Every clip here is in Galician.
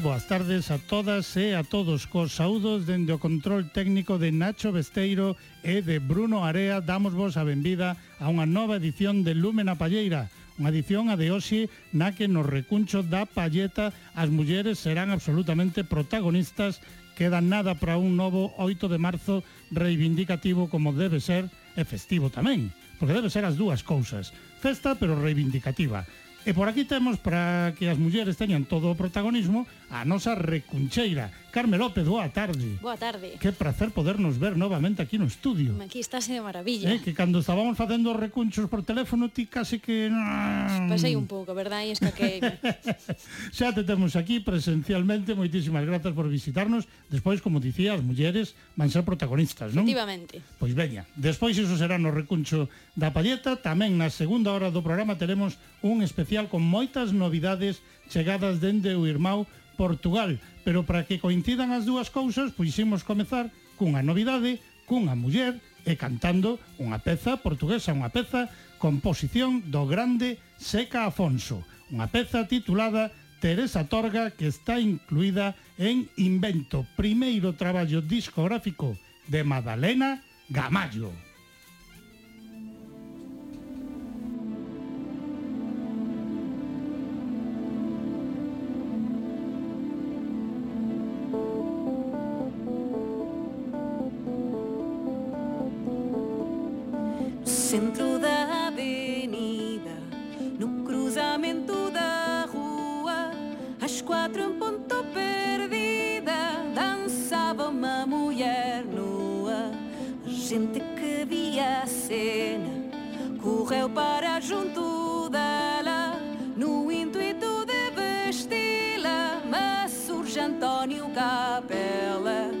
Moi boas tardes a todas e a todos. Cos saúdos dende o control técnico de Nacho Besteiro e de Bruno Area damos vos a benvida a unha nova edición de Lume na Palleira, unha edición a de hoxe na que nos recuncho da palleta as mulleres serán absolutamente protagonistas. Queda nada para un novo 8 de marzo reivindicativo como debe ser e festivo tamén, porque debe ser as dúas cousas, festa pero reivindicativa. E por aquí temos, para que as mulleres teñan todo o protagonismo, a nosa recuncheira. Carme López, boa tarde. Boa tarde. Que placer podernos ver novamente aquí no estudio. Aquí estás de maravilla. Eh, que cando estábamos facendo recunchos por teléfono, ti casi que... Pasei un pouco, verdad? E escaquei. Xa te temos aquí presencialmente. Moitísimas grazas por visitarnos. Despois, como dicía, as mulleres van ser protagonistas, non? Efectivamente. Pois veña. Despois iso será no recuncho da palleta. Tamén na segunda hora do programa teremos un especial especial con moitas novidades chegadas dende o irmão Portugal, pero para que coincidan as dúas cousas, puiximos comezar cunha novidade, cunha muller e cantando unha peza portuguesa, unha peza composición do grande Seca Afonso, unha peza titulada Teresa Torga que está incluída en Invento, primeiro traballo discográfico de Madalena Gamallo. Quatro em ponto perdida, dançava uma mulher nua. A gente que via a cena correu para junto dela, no intuito de vesti-la, mas surge António Capela.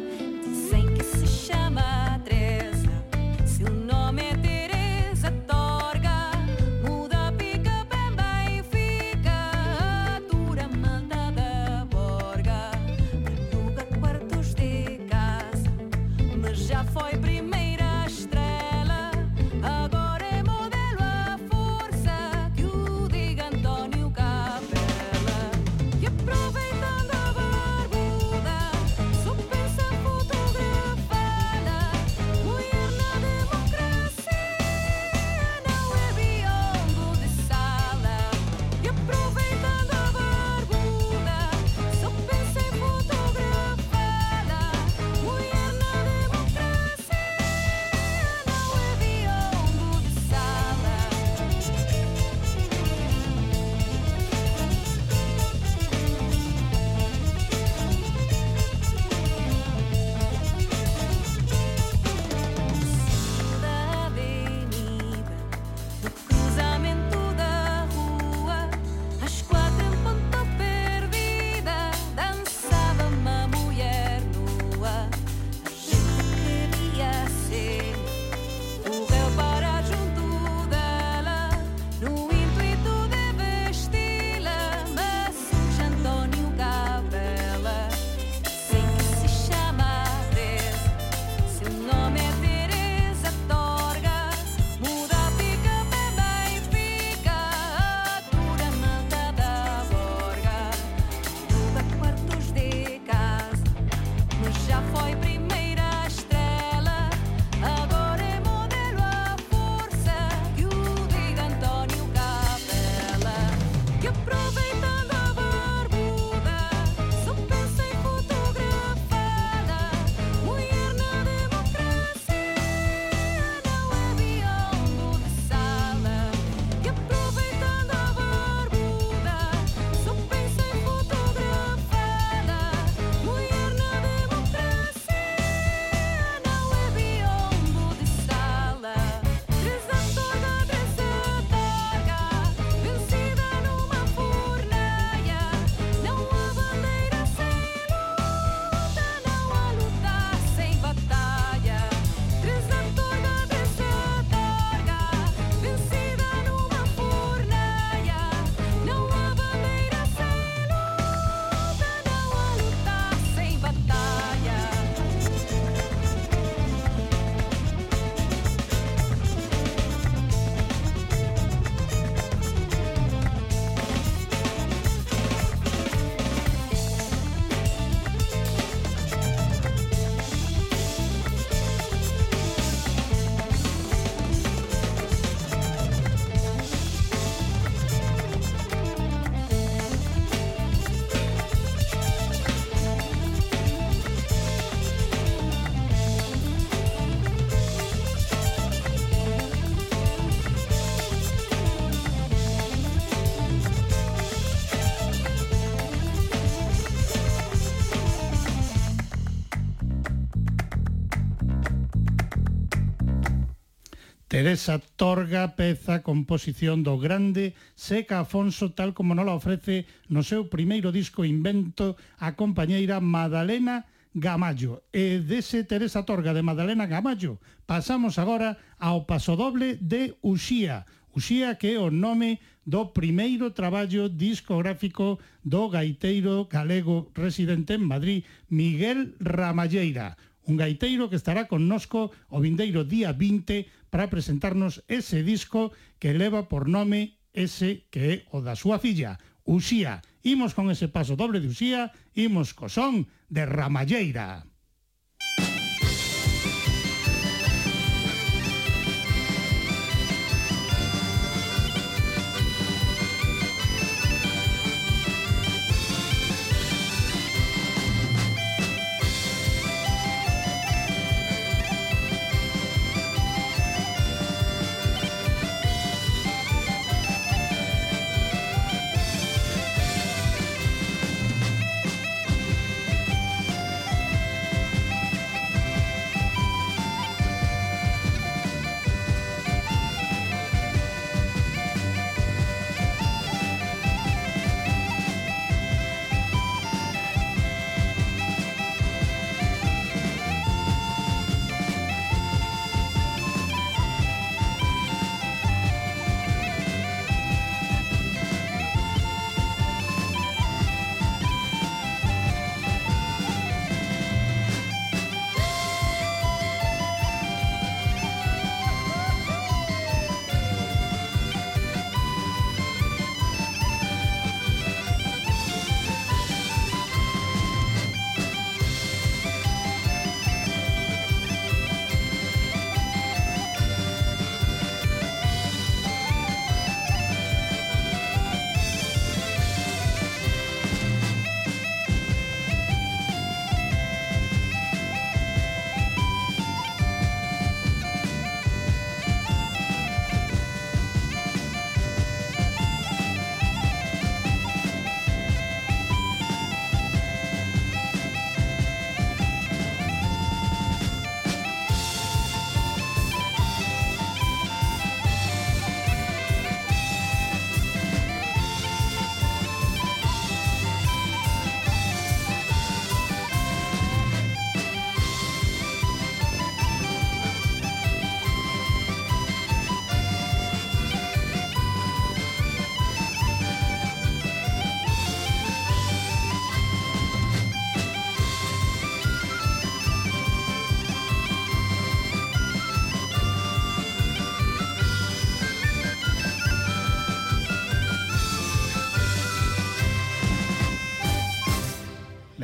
Teresa Torga peza composición do grande Seca Afonso tal como nos ofrece no seu primeiro disco Invento a compañeira Madalena Gamallo. E dese Teresa Torga de Madalena Gamallo pasamos agora ao pasodoble de Uxía. Uxía que é o nome do primeiro traballo discográfico do gaiteiro galego residente en Madrid, Miguel Ramalleira un gaiteiro que estará connosco o vindeiro día 20 para presentarnos ese disco que leva por nome ese que é o da súa filla, Uxía. Imos con ese paso doble de Uxía, imos co son de Ramalleira.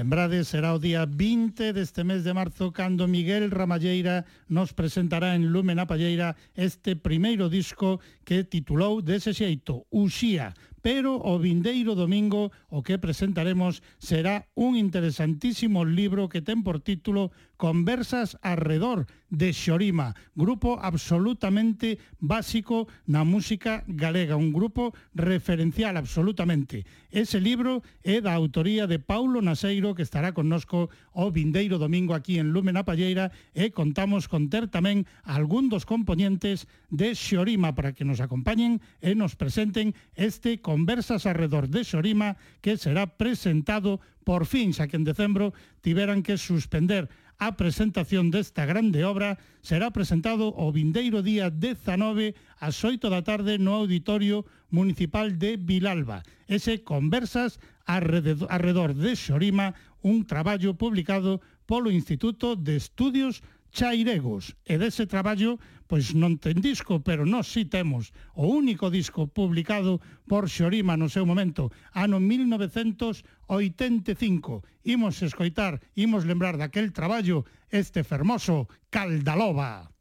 Lembrade, será o día 20 deste mes de marzo cando Miguel Ramalleira nos presentará en Lumen a Palleira este primeiro disco que titulou dese xeito Uxía, pero o vindeiro domingo o que presentaremos será un interesantísimo libro que ten por título Conversas arredor de Xorima, grupo absolutamente básico na música galega, un grupo referencial absolutamente. Ese libro é da autoría de Paulo Naseiro, que estará connosco o vindeiro domingo aquí en Lumen a Palleira, e contamos con ter tamén algún dos componentes de Xorima para que nos acompañen e nos presenten este Conversas alrededor de Xorima, que será presentado por fin, xa que en decembro tiveran que suspender A presentación desta grande obra será presentado o vindeiro día 19 ás 8 da tarde no Auditorio Municipal de Vilalba. Ese Conversas arredor, de Xorima, un traballo publicado polo Instituto de Estudios Chairegos. E dese traballo pois non ten disco, pero nós sí temos o único disco publicado por Xorima no seu momento, ano 1985. Imos escoitar, imos lembrar daquel traballo este fermoso Caldaloba.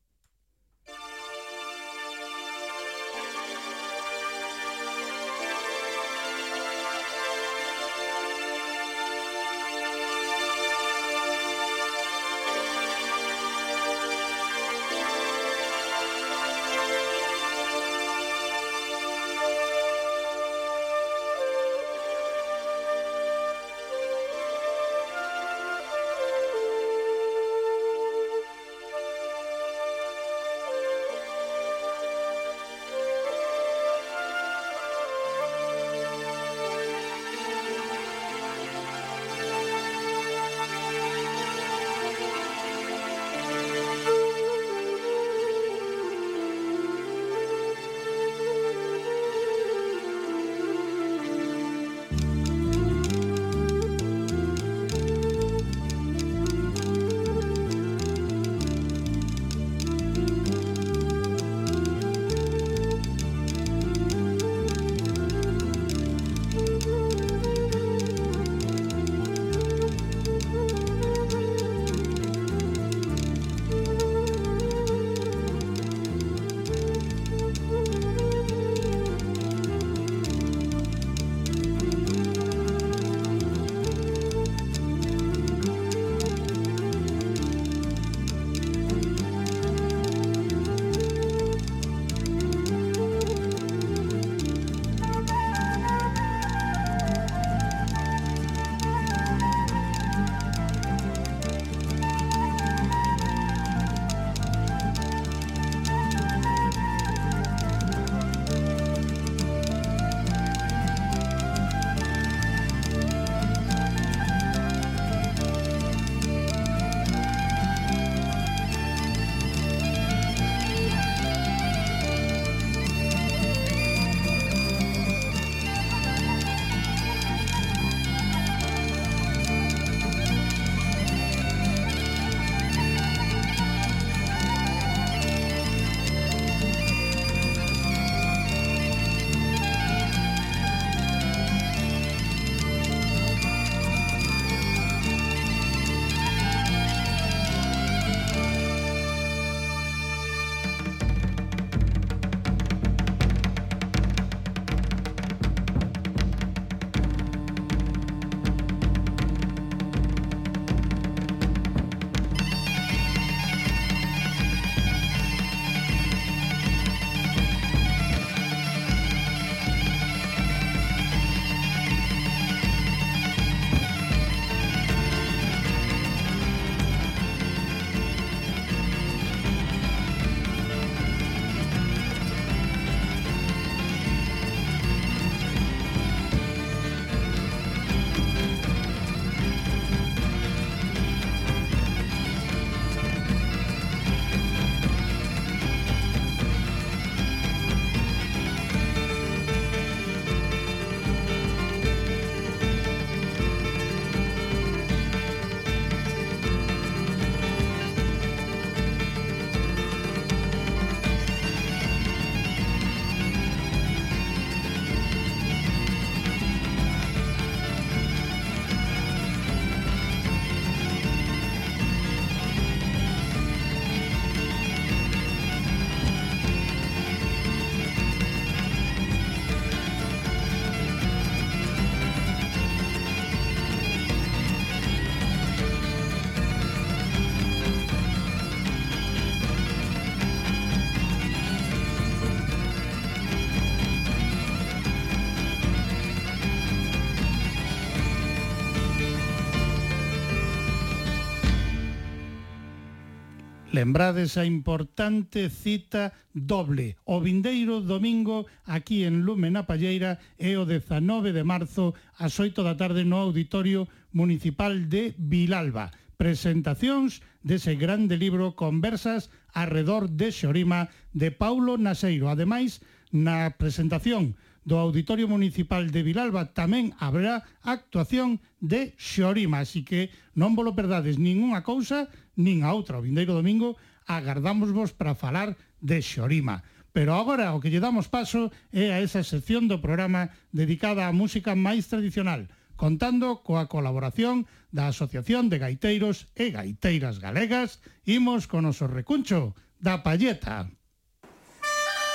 Lembrades a importante cita doble o vindeiro domingo aquí en Lume na Palleira e o 19 de marzo ás 8 da tarde no Auditorio Municipal de Vilalba. Presentacións dese grande libro Conversas arredor de Xorima de Paulo Naseiro. Ademais, na presentación do Auditorio Municipal de Vilalba tamén habrá actuación de Xorima, así que non volo perdades ningunha cousa, nin a outra. O vindeiro domingo agardamos vos para falar de Xorima. Pero agora o que lle damos paso é a esa sección do programa dedicada á música máis tradicional, contando coa colaboración da Asociación de Gaiteiros e Gaiteiras Galegas, imos con o noso recuncho da Palleta.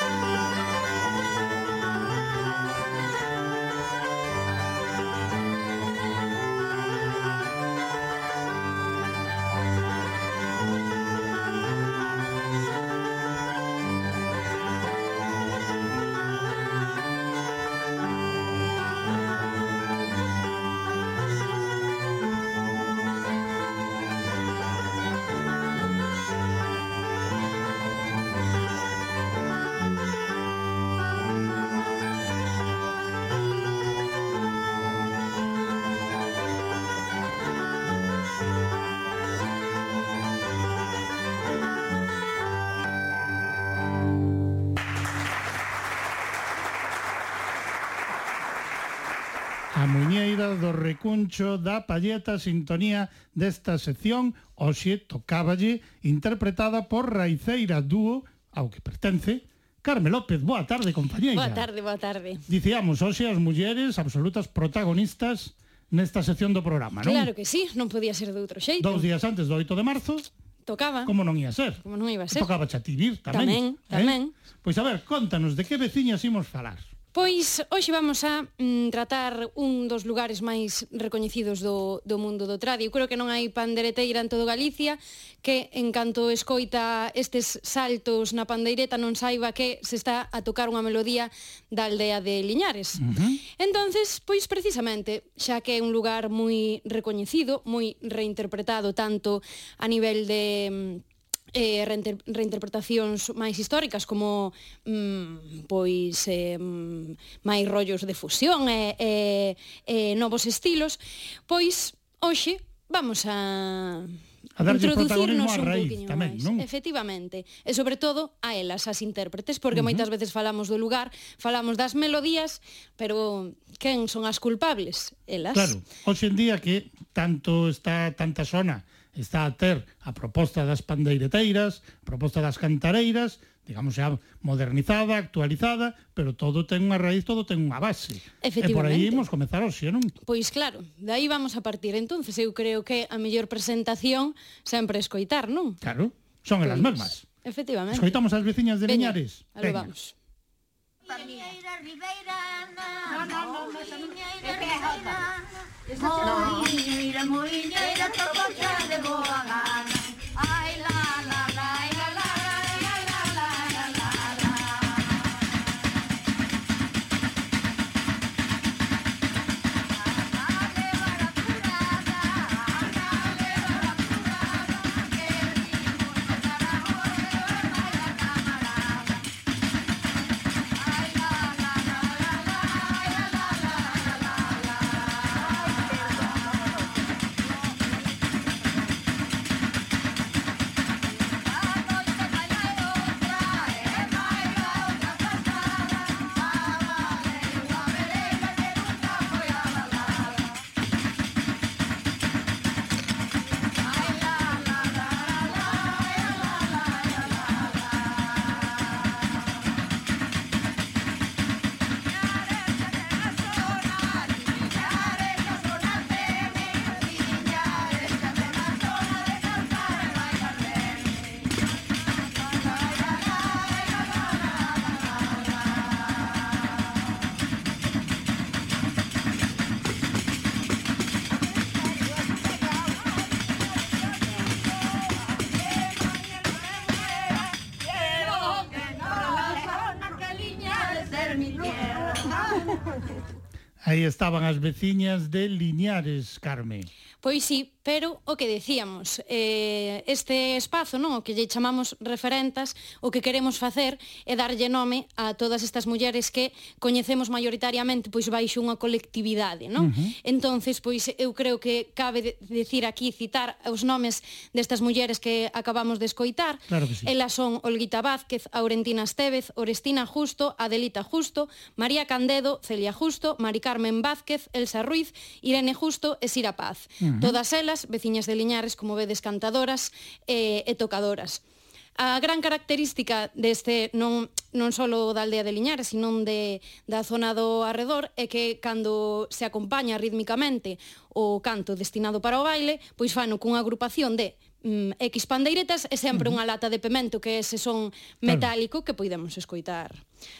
Música recuncho da palleta sintonía desta sección hoxe tocáballe interpretada por Raiceira Dúo, ao que pertence, Carme López, boa tarde, compañeira. Boa tarde, boa tarde. Dicíamos, hoxe as mulleres absolutas protagonistas nesta sección do programa, non? Claro que sí, non podía ser de outro xeito. Dous días antes do 8 de marzo. Tocaba. Como non ia ser. Como non iba a ser. Tocaba xa ti vir tamén. Tamén, tamén. Eh? Pois a ver, contanos, de que veciñas imos falar? Pois hoxe vamos a mm, tratar un dos lugares máis recoñecidos do, do mundo do tradi. Eu creo que non hai pandereteira en todo Galicia que en canto escoita estes saltos na pandeireta non saiba que se está a tocar unha melodía da aldea de Liñares. Uh -huh. Entonces, pois precisamente, xa que é un lugar moi recoñecido, moi reinterpretado tanto a nivel de mm, eh, reinter reinterpretacións máis históricas como mm, pois eh, máis rollos de fusión e eh, eh, eh, novos estilos, pois hoxe vamos a a darlle protagonismo a raíz tamén, máis. non? Efectivamente, e sobre todo a elas, as intérpretes, porque uh -huh. moitas veces falamos do lugar, falamos das melodías, pero quen son as culpables? Elas. Claro, hoxe en día que tanto está tanta zona está a ter a proposta das pandeireteiras, a proposta das cantareiras, digamos, xa modernizada, actualizada, pero todo ten unha raíz, todo ten unha base. E por aí imos comezar hoxe, non? Pois claro, de aí vamos a partir. Entonces, eu creo que a mellor presentación sempre escoitar, non? Claro, son elas mesmas. Efectivamente. Escoitamos as veciñas de Veña, Liñares. Alo vamos. Liñeira Ribeira, no, no, no, no, no, no, no, 너희 이름 우리 이름 또 벗겨내 보아가 Aí estaban as veciñas de Liñares, Carme. Pois sí, Pero o que dicíamos, eh, este espazo, non, o que lle chamamos referentas, o que queremos facer é darlle nome a todas estas mulleres que coñecemos maioritariamente pois baixo unha colectividade, non? Uh -huh. Entonces, pois eu creo que cabe decir aquí citar os nomes destas mulleres que acabamos de escoitar. Claro que sí. Elas son Olguita Vázquez, Aurentina Estevez, Orestina Justo, Adelita Justo, María Candedo, Celia Justo, Mari Carmen Vázquez, Elsa Ruiz, Irene Justo e Sira Paz. Uh -huh. Todas elas españolas, veciñas de Liñares, como vedes, cantadoras e, e tocadoras. A gran característica deste non, non só da aldea de Liñares, sino de, da zona do arredor, é que cando se acompaña rítmicamente o canto destinado para o baile, pois fano cunha agrupación de mm, X pandeiretas e sempre uh -huh. unha lata de pemento que ese son metálico claro. que podemos escoitar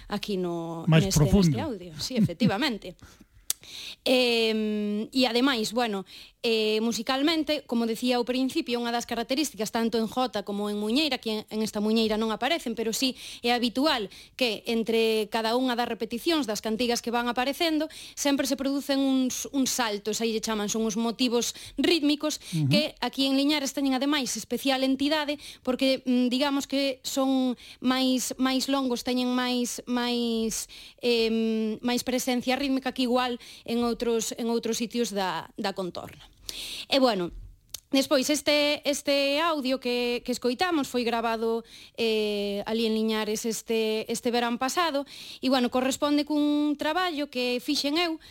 aquí no neste, profundo. neste audio. Sí, efectivamente. Eh, e ademais, bueno, eh, musicalmente, como decía ao principio, unha das características tanto en Jota como en Muñeira, que en esta Muñeira non aparecen, pero sí é habitual que entre cada unha das repeticións das cantigas que van aparecendo, sempre se producen uns, uns saltos, aí lle chaman, son uns motivos rítmicos, uh -huh. que aquí en Liñares teñen ademais especial entidade, porque mm, digamos que son máis máis longos, teñen máis máis eh, máis presencia rítmica que igual en outros, en outros sitios da, da contorna. E bueno, Despois, este, este audio que, que escoitamos foi grabado eh, ali en Liñares este, este verán pasado e, bueno, corresponde cun traballo que fixen eu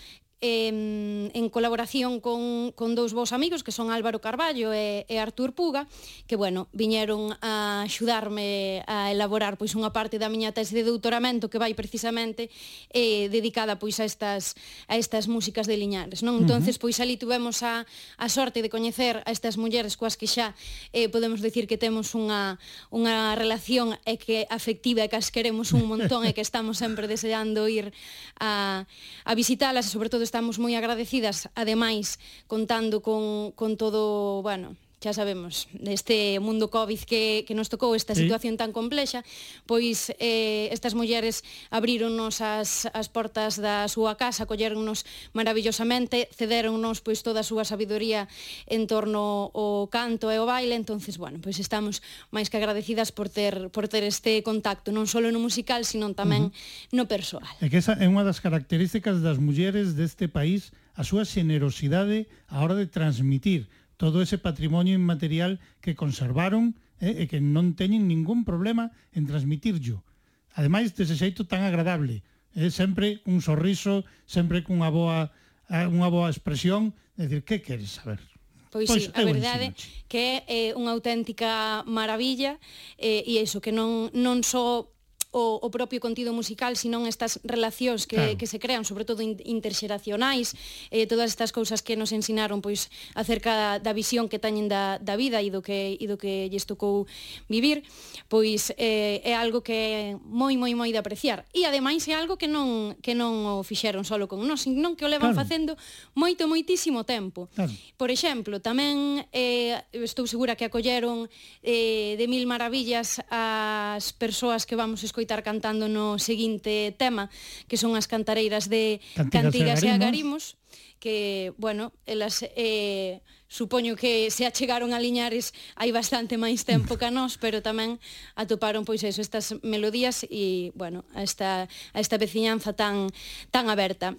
eh, en colaboración con, con dous vos amigos que son Álvaro Carballo e, e Artur Puga que bueno, viñeron a axudarme a elaborar pois unha parte da miña tese de doutoramento que vai precisamente eh, dedicada pois a estas a estas músicas de Liñares, non? Entonces uh -huh. pois ali tivemos a, a sorte de coñecer a estas mulleres coas que xa eh, podemos decir que temos unha unha relación e que afectiva e que as queremos un montón e que estamos sempre deseando ir a, a visitalas e sobre todo estamos moi agradecidas, ademais, contando con, con todo, bueno, xa sabemos, neste mundo COVID que, que nos tocou esta situación tan complexa, pois eh, estas mulleres abrironnos as, as portas da súa casa, colleronnos maravillosamente, cederonnos pois toda a súa sabiduría en torno ao canto e ao baile, entonces, bueno, pois estamos máis que agradecidas por ter, por ter este contacto, non só no musical, sino tamén uh -huh. no persoal. É que esa é unha das características das mulleres deste país, a súa xenerosidade a hora de transmitir todo ese patrimonio inmaterial que conservaron eh, e que non teñen ningún problema en transmitirllo. Ademais, dese xeito tan agradable, eh, sempre un sorriso, sempre cunha boa eh, unha boa expresión, é dicir, que queres saber? Pois, pois sí, a verdade que é eh, unha auténtica maravilla eh, e iso, que non, non só o, o propio contido musical, senón estas relacións que, claro. que se crean, sobre todo interxeracionais, eh, todas estas cousas que nos ensinaron pois acerca da visión que teñen da, da vida e do que e do que lles tocou vivir, pois eh, é algo que é moi moi moi de apreciar. E ademais é algo que non que non o fixeron solo con nós, senón que o levan claro. facendo moito moitísimo tempo. Claro. Por exemplo, tamén eh, estou segura que acolleron eh, de mil maravillas as persoas que vamos escoitar escoitar cantando no seguinte tema, que son as cantareiras de Cantigas, Cantigas e Agarimos, que, bueno, elas... Eh, supoño que se achegaron a Liñares hai bastante máis tempo que a nós, pero tamén atoparon pois eso, estas melodías e, bueno, a esta, a esta veciñanza tan, tan aberta.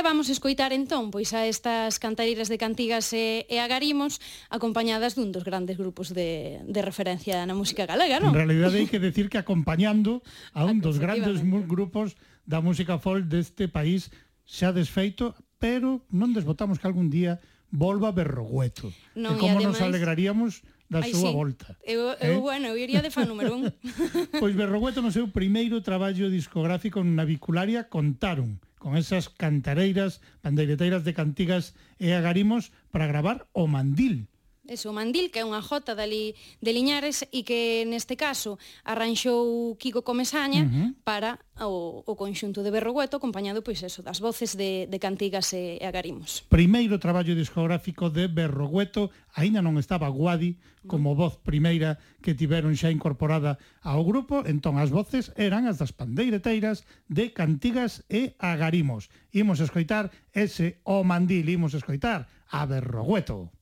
E vamos escoitar entón pois a estas cantareiras de cantigas e, e agarimos acompañadas dun dos grandes grupos de, de referencia na música galega, non? En realidad hai que decir que acompañando a un dos grandes grupos da música folk deste país xa desfeito, pero non desbotamos que algún día volva Berrogueto. Non, e como ademais... nos alegraríamos da Ai, súa sí. volta. Eu, eu eh? bueno, eu iría de fan número un. pois Berrogueto no seu primeiro traballo discográfico na Vicularia contaron con esas cantareiras, pandeireteiras de cantigas e agarimos para gravar o mandil, eso, o mandil, que é unha jota dali de Liñares e que neste caso arranxou Kiko Comesaña uh -huh. para o, o conxunto de Berrogueto acompañado pois eso, das voces de, de Cantigas e, e Agarimos. Primeiro traballo discográfico de Berrogueto, aínda non estaba Guadi como voz primeira que tiveron xa incorporada ao grupo, entón as voces eran as das pandeireteiras de Cantigas e Agarimos. Imos escoitar ese o mandil, imos escoitar a Berrogueto.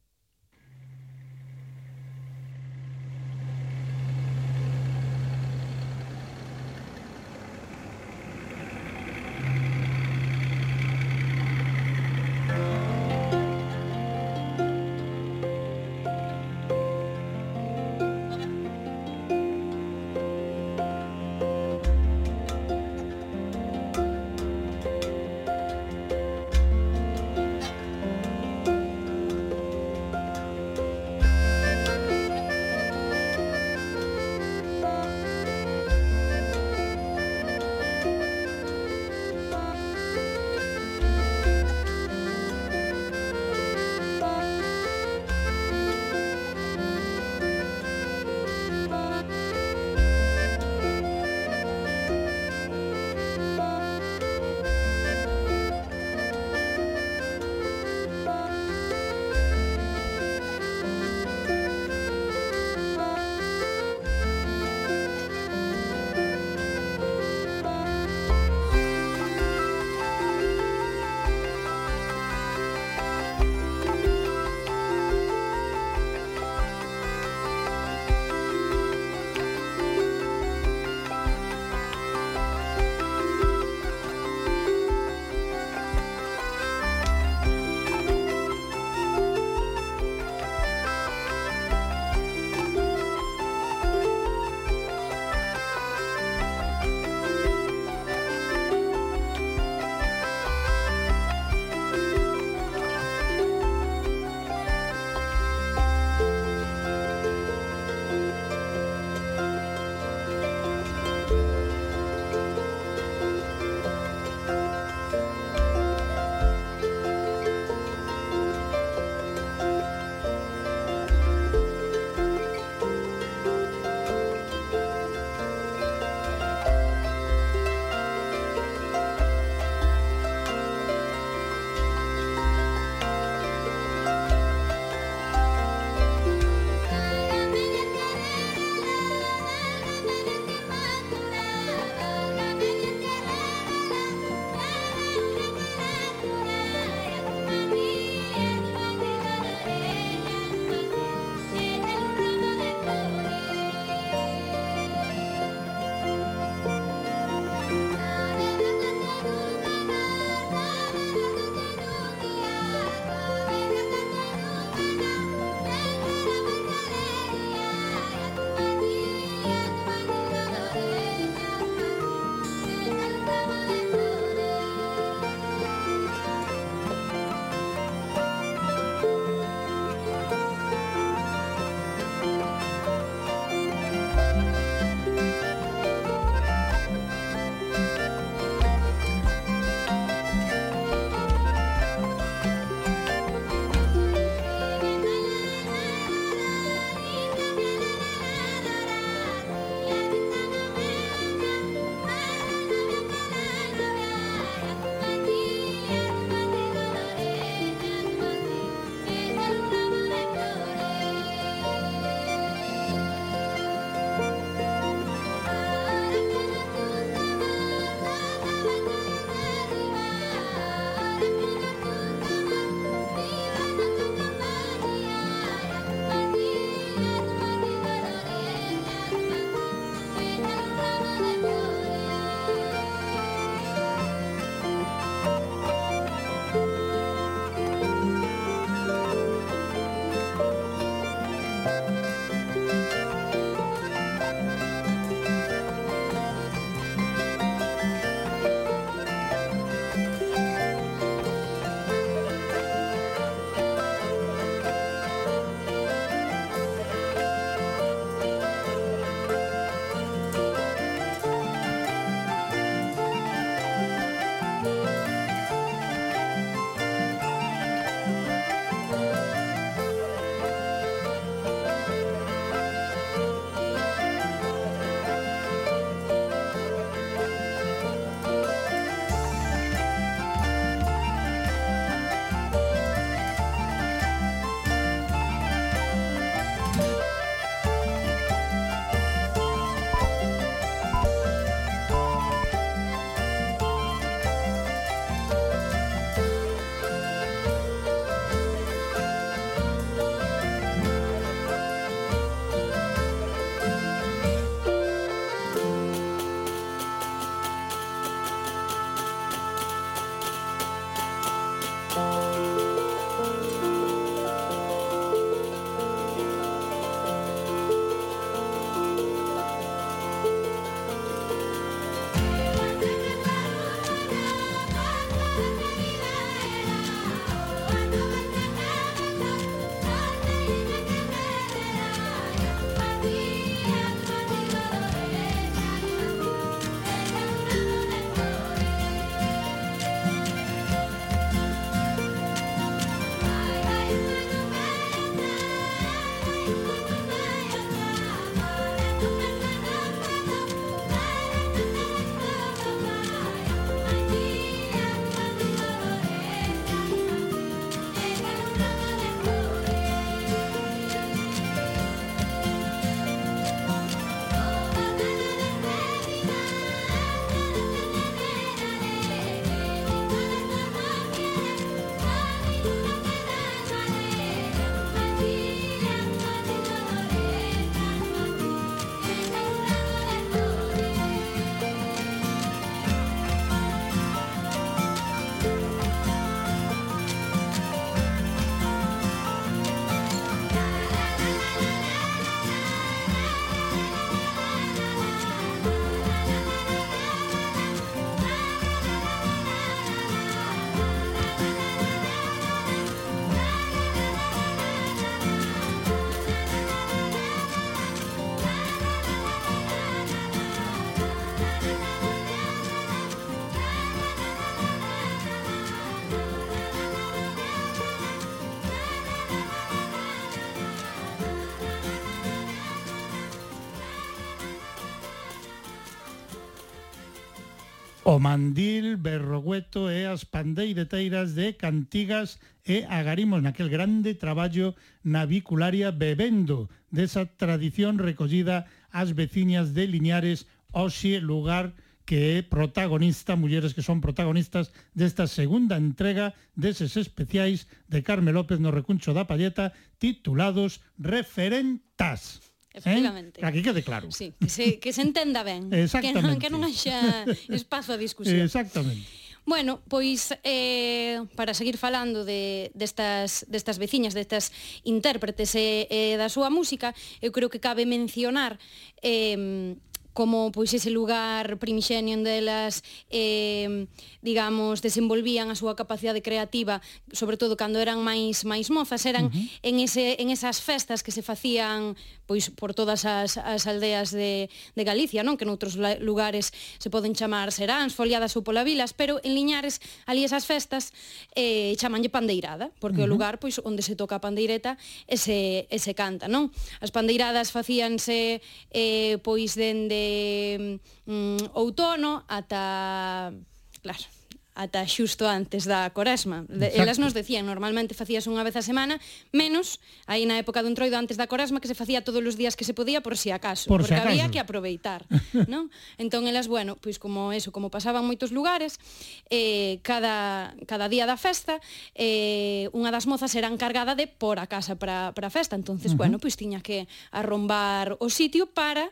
o mandil, berrogueto e as pandeireteiras de Cantigas e agarimos naquel grande traballo navicularia bebendo desa tradición recollida ás veciñas de Liñares, Oxe, lugar que é protagonista, mulleres que son protagonistas desta segunda entrega deses especiais de Carme López no Recuncho da Palleta titulados Referentas. ¿Eh? efectivamente. Eh? Que aquí quede claro. Sí, que se, que se entenda ben. Exactamente. Que non, que non haxa espazo a discusión. Exactamente. Bueno, pois eh, para seguir falando de, destas, destas veciñas, destas intérpretes e, eh, e da súa música, eu creo que cabe mencionar eh, como pois ese lugar primixenio onde elas eh, digamos desenvolvían a súa capacidade creativa, sobre todo cando eran máis máis mozas, eran uh -huh. en ese en esas festas que se facían pois por todas as, as aldeas de, de Galicia, non que noutros lugares se poden chamar seráns, foliadas ou polavilas, pero en Liñares ali esas festas eh, chamanlle pandeirada, porque uh -huh. o lugar pois onde se toca a pandeireta e se, e se canta, non? As pandeiradas facíanse eh, pois dende mm, outono ata... Claro, ata xusto antes da coresma. De, elas nos decían, normalmente facías unha vez a semana, menos aí na época do entroido antes da coresma que se facía todos os días que se podía por si acaso, por porque si acaso. había que aproveitar, non? Entón elas, bueno, pois como eso, como pasaban moitos lugares, eh cada cada día da festa, eh unha das mozas era encargada de por a casa para para a festa, entonces, uh -huh. bueno, pois tiña que arrombar o sitio para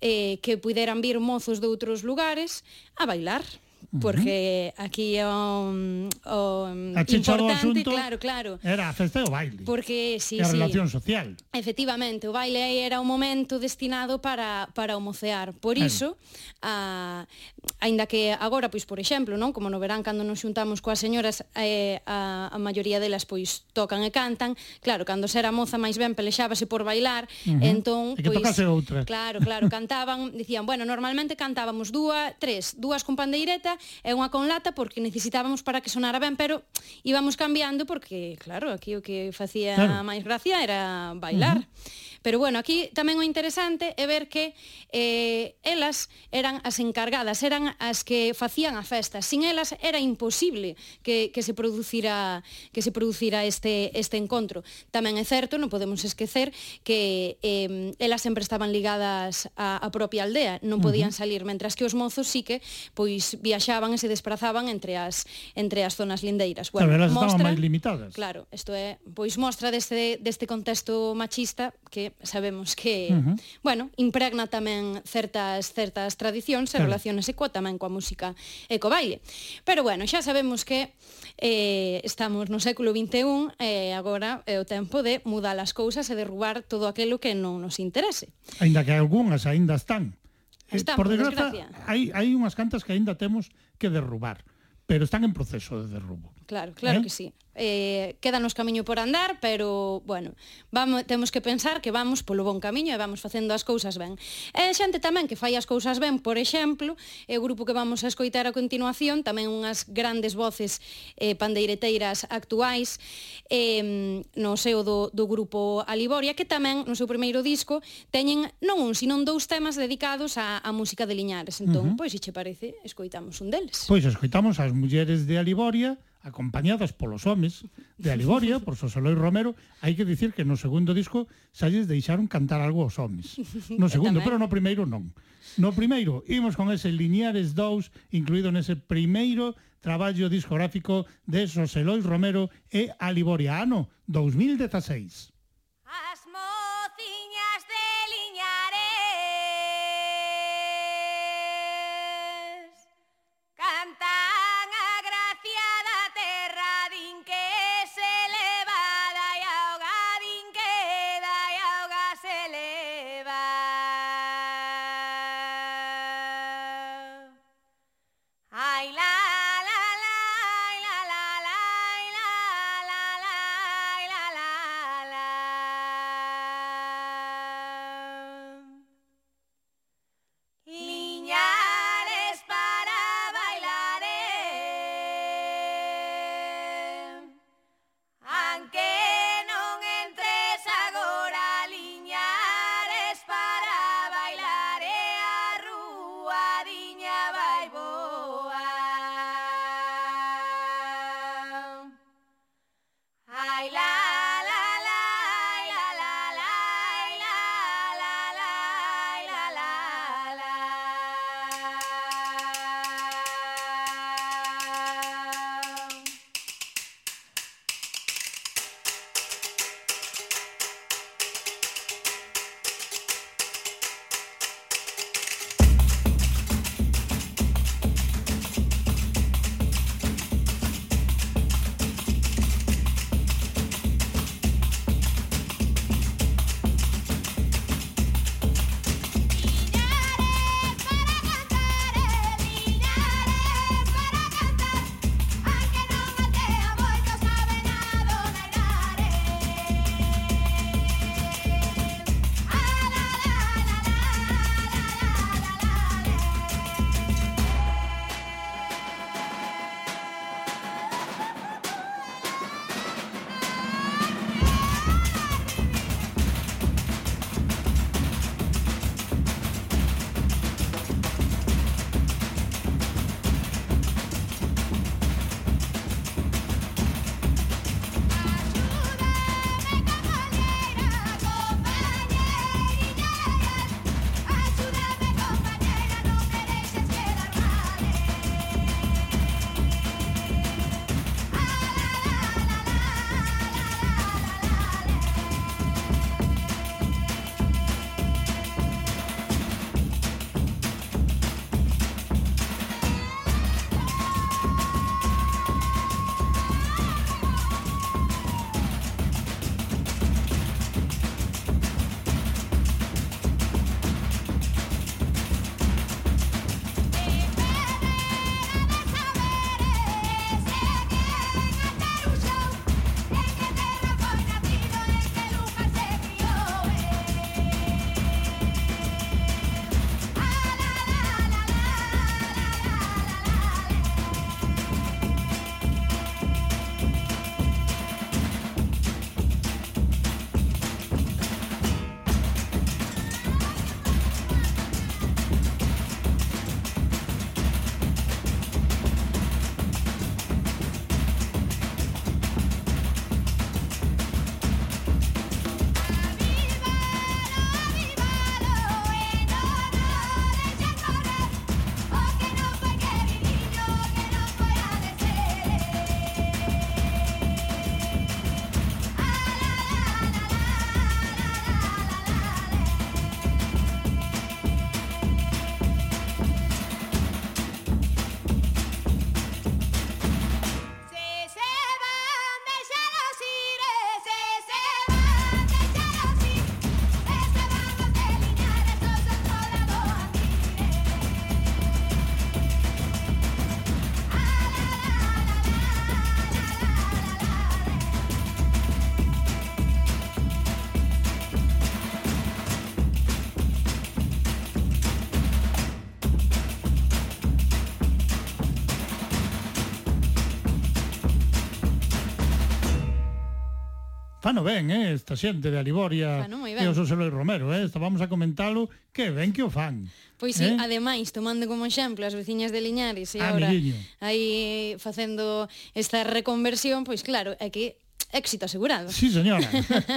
eh, que puderan vir mozos de outros lugares a bailar porque aquí o, o mm, importante, claro, claro. Era a festa e o baile. Porque si, sí, a sí. relación social. Efectivamente, o baile aí era un momento destinado para para o mocear. Por claro. iso, a aínda que agora pois por exemplo, non, como no verán cando nos xuntamos coas señoras eh, a, a maioría delas pois tocan e cantan, claro, cando era moza máis ben pelexábase por bailar, uh -huh. entón e que pois tocase outra. Claro, claro, cantaban, dicían, bueno, normalmente cantábamos dúa, tres, dúas con pandeireta e unha con lata porque necesitábamos para que sonara ben, pero íbamos cambiando porque, claro, aquí o que facía claro. máis gracia era bailar. Uh -huh. Pero bueno, aquí tamén o interesante é ver que eh, elas eran as encargadas, eran as que facían a festa. Sin elas era imposible que, que se producira que se producira este este encontro. Tamén é certo, non podemos esquecer que eh, elas sempre estaban ligadas á, á propia aldea, non podían salir, mentras que os mozos sí que pois viaxaban e se desprazaban entre as entre as zonas lindeiras. Bueno, claro, elas mostra, estaban máis limitadas. Claro, isto é pois mostra deste deste contexto machista que sabemos que, uh -huh. bueno, impregna tamén certas certas tradicións e claro. relacionase coa tamén coa música e co baile. Pero bueno, xa sabemos que eh, estamos no século XXI e eh, agora é o tempo de mudar as cousas e derrubar todo aquilo que non nos interese. Ainda que algunhas aínda están. Eh, están, por desgracia, desgracia. hai, hai unhas cantas que aínda temos que derrubar, pero están en proceso de derrubo. Claro, claro ¿eh? que sí eh, quedanos camiño por andar, pero, bueno, vamos, temos que pensar que vamos polo bon camiño e vamos facendo as cousas ben. E xente tamén que fai as cousas ben, por exemplo, e o grupo que vamos a escoitar a continuación, tamén unhas grandes voces eh, pandeireteiras actuais eh, no seo do, do grupo Aliboria, que tamén no seu primeiro disco teñen non un, sino dous temas dedicados á, á música de Liñares. Entón, uh -huh. pois, se che parece, escoitamos un deles. Pois escoitamos as mulleres de Aliboria, acompañadas polos homes de Aliboria, por Sosoloi Romero, hai que dicir que no segundo disco xa lles deixaron cantar algo aos homes. No segundo, pero no primeiro non. No primeiro, imos con ese Liñares 2, incluído nese primeiro traballo discográfico de José Romero e Aliboria, ano 2016. Ah, Fano ben, eh, esta xente de Aliboria e o Xosé Luis Romero, eh, estábamos a comentalo, que ben que o fan. Pois sí, eh? ademais, tomando como exemplo as veciñas de Liñares e ah, agora aí facendo esta reconversión, pois claro, é que éxito asegurado. Sí, señora.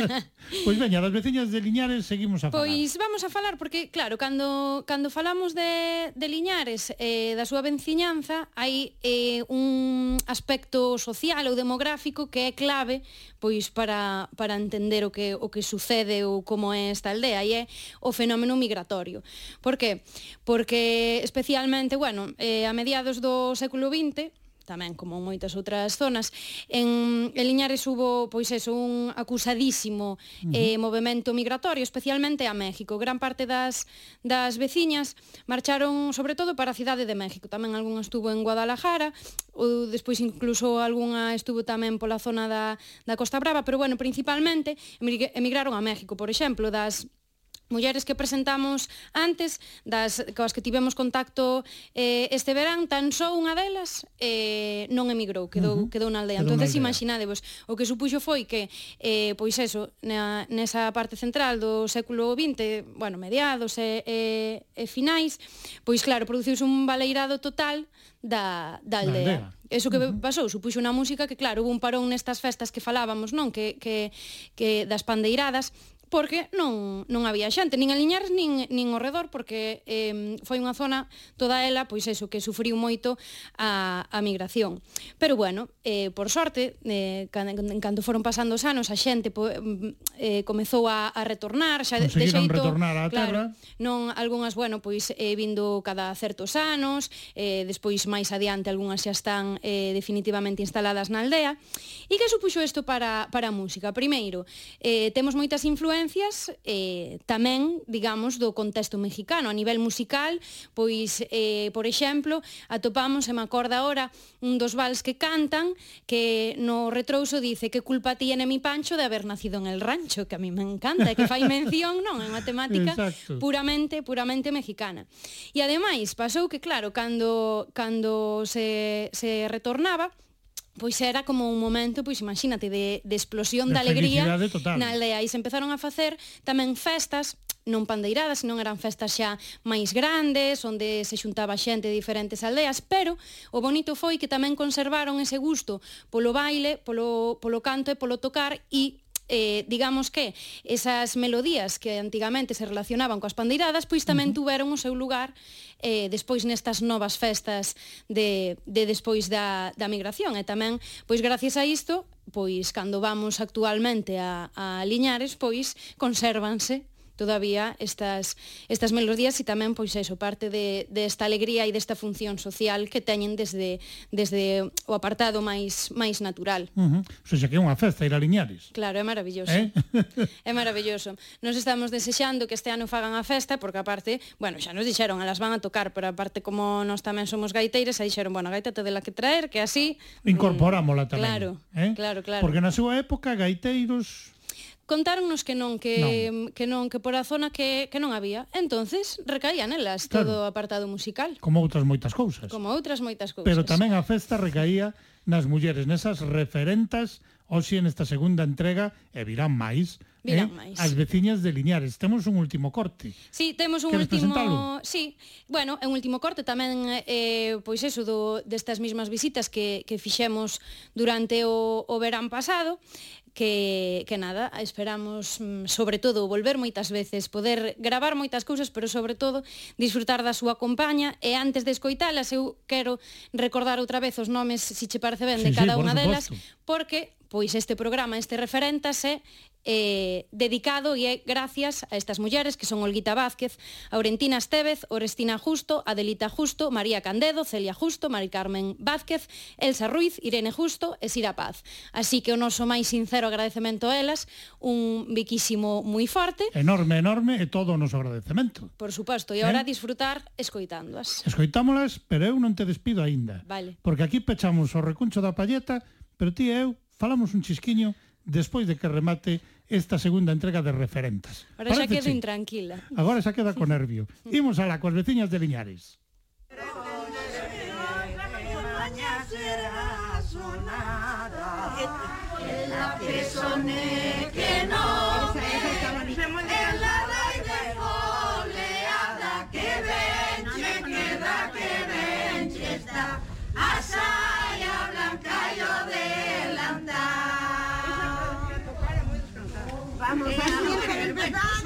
pois veña, das veciñas de Liñares seguimos a falar. Pois vamos a falar porque claro, cando cando falamos de de Liñares eh da súa venciñanza, hai eh un aspecto social ou demográfico que é clave pois para para entender o que o que sucede ou como é esta aldea e é o fenómeno migratorio. Por que? Porque especialmente, bueno, eh a mediados do século 20 tamén como moitas outras zonas. En, en Liñares hubo pois eso, un acusadísimo uh -huh. eh, movimento migratorio, especialmente a México. Gran parte das, das veciñas marcharon sobre todo para a cidade de México. Tamén algunha estuvo en Guadalajara, ou despois incluso algunha estuvo tamén pola zona da, da Costa Brava, pero bueno, principalmente emigraron a México, por exemplo, das mulleres que presentamos antes, das coas que tivemos contacto eh, este verán, tan só unha delas eh, non emigrou, quedou, uh -huh. quedou na aldea. Quedou Entonces, imaginadevos, o que supuxo foi que, eh, pois eso, na, nesa parte central do século XX, bueno, mediados e, e, e finais, pois claro, produciuse un baleirado total da, da aldea. Aldea eso que uh -huh. pasou, supuxo unha música que, claro, hubo un parón nestas festas que falábamos, non? Que, que, que das pandeiradas, porque non, non había xente, nin a Liñares nin, nin ao redor, porque eh, foi unha zona toda ela, pois eso, que sufriu moito a, a migración. Pero bueno, eh, por sorte, eh, cando, cando foron pasando os anos, a xente po, eh, comezou a, a retornar, xa de xeito... retornar á claro, terra. Non, algunhas, bueno, pois eh, vindo cada certos anos, eh, despois máis adiante algunhas xa están eh, definitivamente instaladas na aldea. E que supuxo isto para, para a música? Primeiro, eh, temos moitas influencias influencias eh, tamén, digamos, do contexto mexicano. A nivel musical, pois, eh, por exemplo, atopamos, se me acorda ahora, un dos vals que cantan, que no retrouso dice que culpa tiene mi pancho de haber nacido en el rancho, que a mí me encanta, e que fai mención, non, é unha temática Exacto. puramente, puramente mexicana. E ademais, pasou que, claro, cando, cando se, se retornaba, pois era como un momento, pois imagínate, de, de explosión de da alegría total. na aldea. E se empezaron a facer tamén festas, non pandeiradas, senón eran festas xa máis grandes, onde se xuntaba xente de diferentes aldeas, pero o bonito foi que tamén conservaron ese gusto polo baile, polo, polo canto e polo tocar e eh, digamos que esas melodías que antigamente se relacionaban coas pandeiradas, pois tamén uh -huh. tuveron o seu lugar eh, despois nestas novas festas de, de despois da, da migración. E tamén, pois gracias a isto, pois cando vamos actualmente a, a Liñares, pois consérvanse todavía estas, estas melodías e tamén pois eso, parte de, desta de alegría e desta función social que teñen desde, desde o apartado máis máis natural. Uh -huh. Sea, que é unha festa ir a Liñares. Claro, é maravilloso. Eh? é maravilloso. Nos estamos desexando que este ano fagan a festa, porque aparte, bueno, xa nos dixeron, elas van a tocar, pero aparte como nós tamén somos gaiteiras, aí dixeron, bueno, a gaita te dela que traer, que así... Incorporámola tamén. Claro, eh? claro, claro. Porque na súa época, gaiteiros, contáronnos que non, que non, que, non, que por a zona que, que non había. Entonces, recaía nelas claro. todo o apartado musical. Como outras moitas cousas. Como outras moitas cousas. Pero tamén a festa recaía nas mulleres, nesas referentas, hoxe nesta segunda entrega, e virán máis, Virán eh? máis. As veciñas de Liñares. Temos un último corte. Sí, temos un Queres último... Presentalo? Sí, bueno, é un último corte tamén, eh, pois eso, do, destas mesmas visitas que, que fixemos durante o, o verán pasado que, que nada, esperamos mm, sobre todo volver moitas veces, poder gravar moitas cousas, pero sobre todo disfrutar da súa compaña e antes de escoitalas eu quero recordar outra vez os nomes, se si che parece ben, sí, de cada sí, unha delas, porque pois este programa, este referéntase eh, dedicado e é gracias a estas mulleres que son Olguita Vázquez, Aurentina Estevez, Orestina Justo, Adelita Justo, María Candedo, Celia Justo, Mari Carmen Vázquez, Elsa Ruiz, Irene Justo e Sira Paz. Así que o noso máis sincero agradecemento a elas, un biquísimo moi forte. Enorme, enorme e todo o noso agradecemento. Por suposto, e agora eh? disfrutar escoitándoas. Escoitámolas, pero eu non te despido aínda. Vale. Porque aquí pechamos o recuncho da palleta, pero ti e eu falamos un chisquiño despois de que remate esta segunda entrega de referentas. Ahora xa quedo intranquila. Agora xa queda con nervio. Imos alá coas veciñas de Liñares. La persone que Vamos, vamos,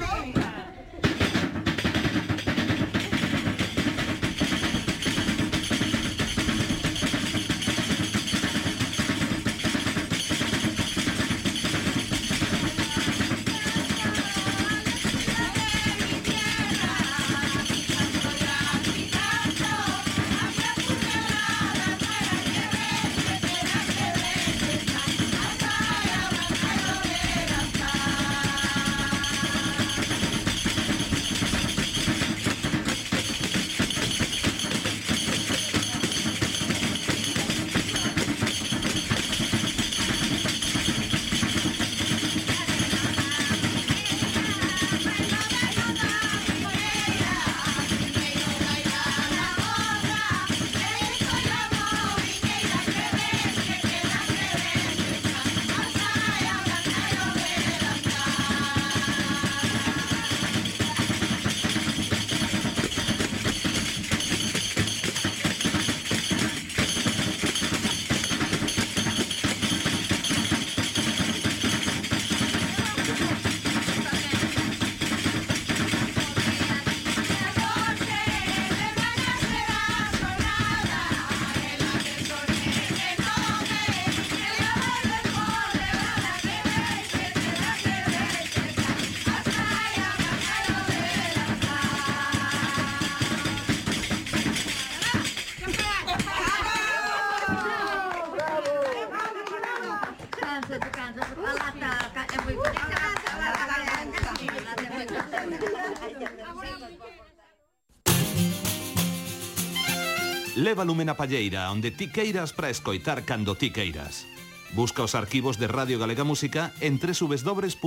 Leva lume na palleira onde ti queiras para escoitar cando ti queiras. Busca os arquivos de Radio Galega Música en www.crtvg.es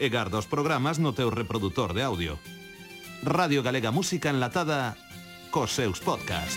e garda os programas no teu reproductor de audio. Radio Galega Música enlatada cos seus podcast.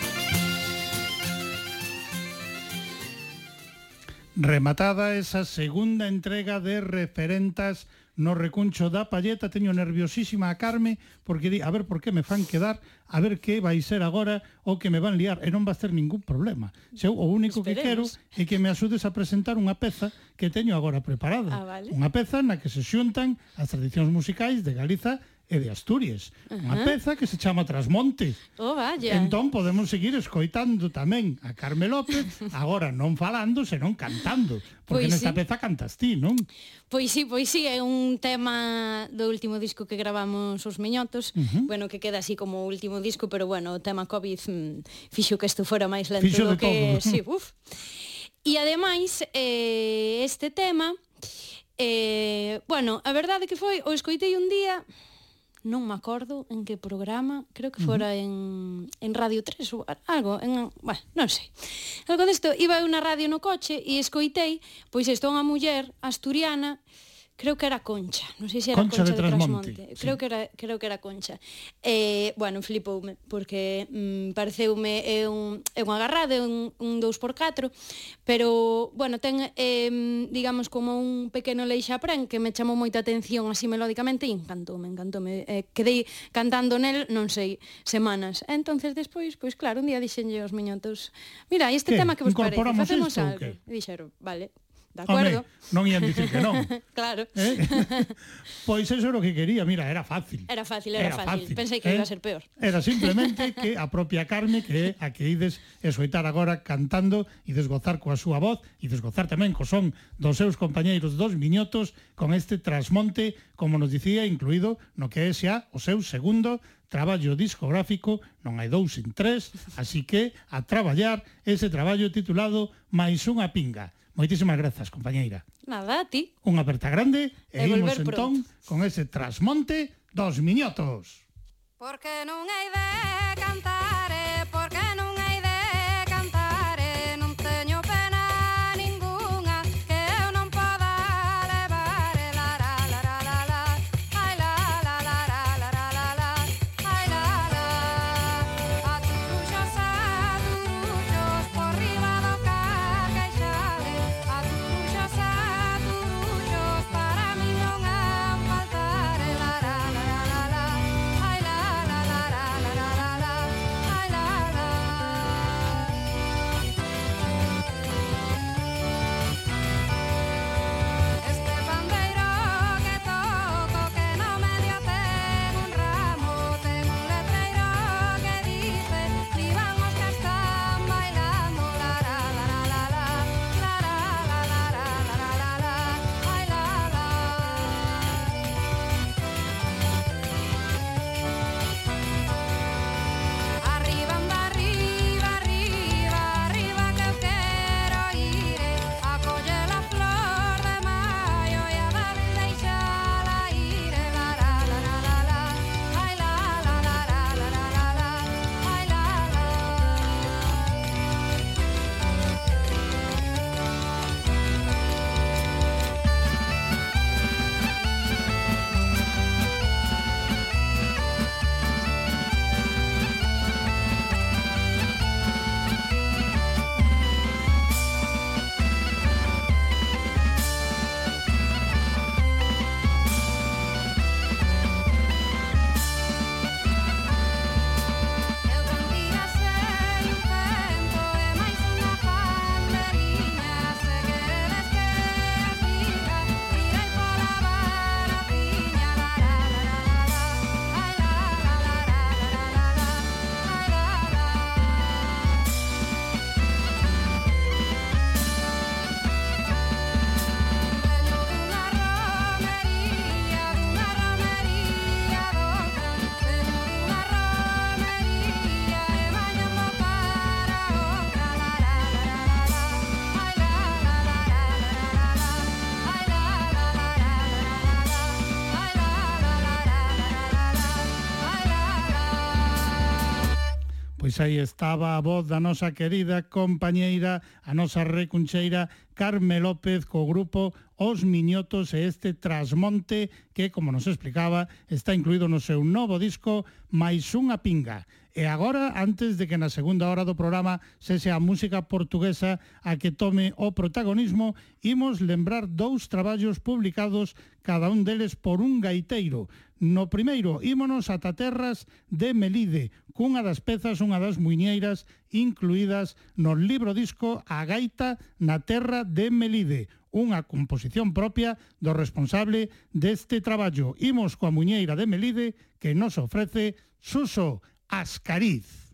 Rematada esa segunda entrega de Referentas no recuncho da palleta, teño nerviosísima a Carme, porque di, a ver por que me fan quedar, a ver que vai ser agora ou que me van liar, e non va a ter ningún problema. Se eu, o único Esperemos. que quero é que me axudes a presentar unha peza que teño agora preparada. Ah, vale. Unha peza na que se xuntan as tradicións musicais de Galiza e de Asturias. Uh -huh. Unha peza que se chama Trasmonte. Oh, vaya. Entón podemos seguir escoitando tamén a Carme López, agora non falando, senón cantando. Porque pois nesta sí. peza cantas ti, non? Pois sí, pois sí, é un tema do último disco que gravamos os Meñotos, uh -huh. bueno, que queda así como último disco, pero bueno, o tema COVID mm, fixo que isto fora máis lento fixo do que... Todo. Sí, uf. E ademais, eh, este tema... Eh, bueno, a verdade que foi, o escoitei un día, non me acordo en que programa, creo que fora uh -huh. en, en Radio 3 ou algo, en, bueno, non sei. Algo desto, iba a unha radio no coche e escoitei, pois isto unha muller asturiana creo que era Concha, non sei se era Concha, Concha de Trasmonte, de Trasmonte. Sí. creo que era creo que era Concha. Eh, bueno, flipoume porque mm, pareceume é un é un agarrado, é un un 2x4, pero bueno, ten eh, digamos como un pequeno leixapren que me chamou moita atención así melódicamente e encantoume, encantoume. Eh, quedei cantando nel, non sei, semanas. Entonces despois, pois claro, un día dixenlle aos miñotos, mira, este que? tema que vos parece, facemos algo. Dixeron, vale, De acordo. Non ian dicir que non. claro. Eh? pois eso era o que quería, mira, era fácil. Era fácil, era, era fácil. fácil. Pensei que eh? iba a ¿eh? ser peor. Era simplemente que a propia Carme, que é a que ides escoitar agora cantando e desgozar coa súa voz e desgozar tamén co son dos seus compañeiros dos miñotos con este trasmonte, como nos dicía, incluído no que é xa o seu segundo traballo discográfico, non hai dous en tres, así que a traballar ese traballo titulado Mais unha pinga. Moitísimas grazas, compañeira. Nada, a ti. Unha aperta grande e, e imos entón con ese trasmonte dos miñotos. Porque non hai de cantar Pois aí estaba a voz da nosa querida compañeira, a nosa recuncheira Carme López co grupo Os Miñotos e este Trasmonte que, como nos explicaba, está incluído no seu novo disco Mais unha pinga. E agora, antes de que na segunda hora do programa sese a música portuguesa a que tome o protagonismo, imos lembrar dous traballos publicados, cada un deles por un gaiteiro. No primeiro, ímonos ata terras de Melide, cunha das pezas, unha das muiñeiras incluídas no libro disco A Gaita na Terra de Melide, unha composición propia do responsable deste traballo. Imos coa muñeira de Melide que nos ofrece Suso Ascariz.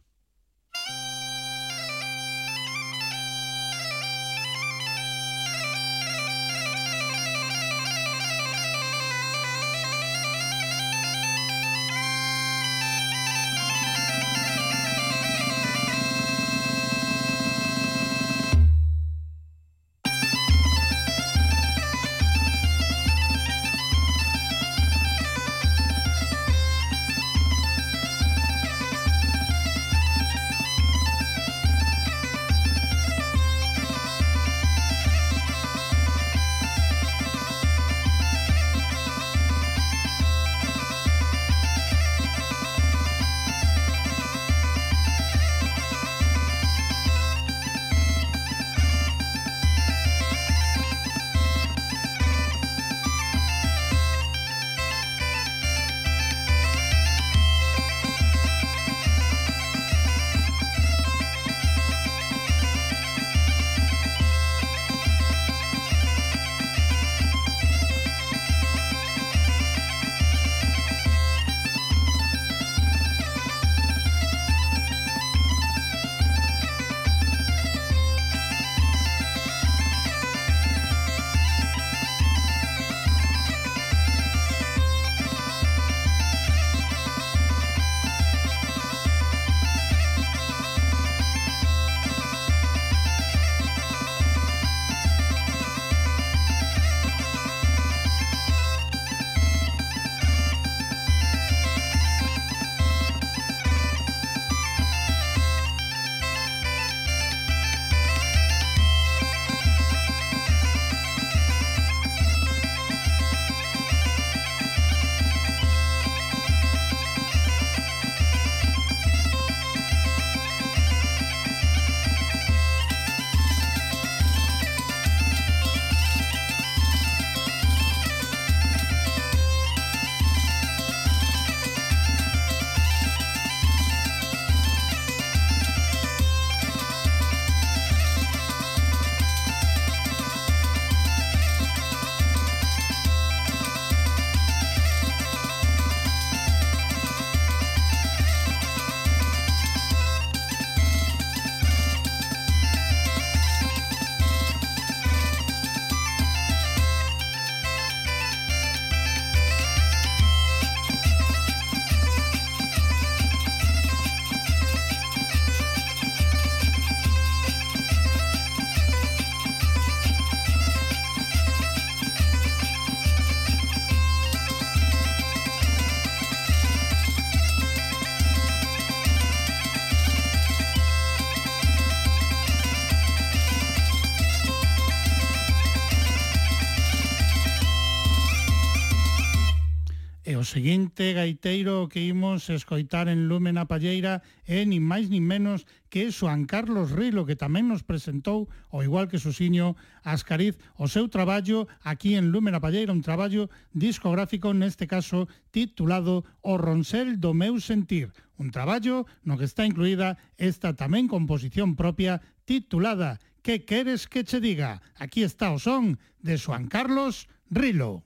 seguinte gaiteiro que imos escoitar en Lumen a Palleira é nin máis nin menos que Xoan Carlos Rilo, que tamén nos presentou, ao igual que Susiño Ascariz, o seu traballo aquí en Lumen a Palleira, un traballo discográfico, neste caso titulado O Ronsel do Meu Sentir, un traballo no que está incluída esta tamén composición propia titulada Que queres que che diga? Aquí está o son de Xoan Carlos Rilo.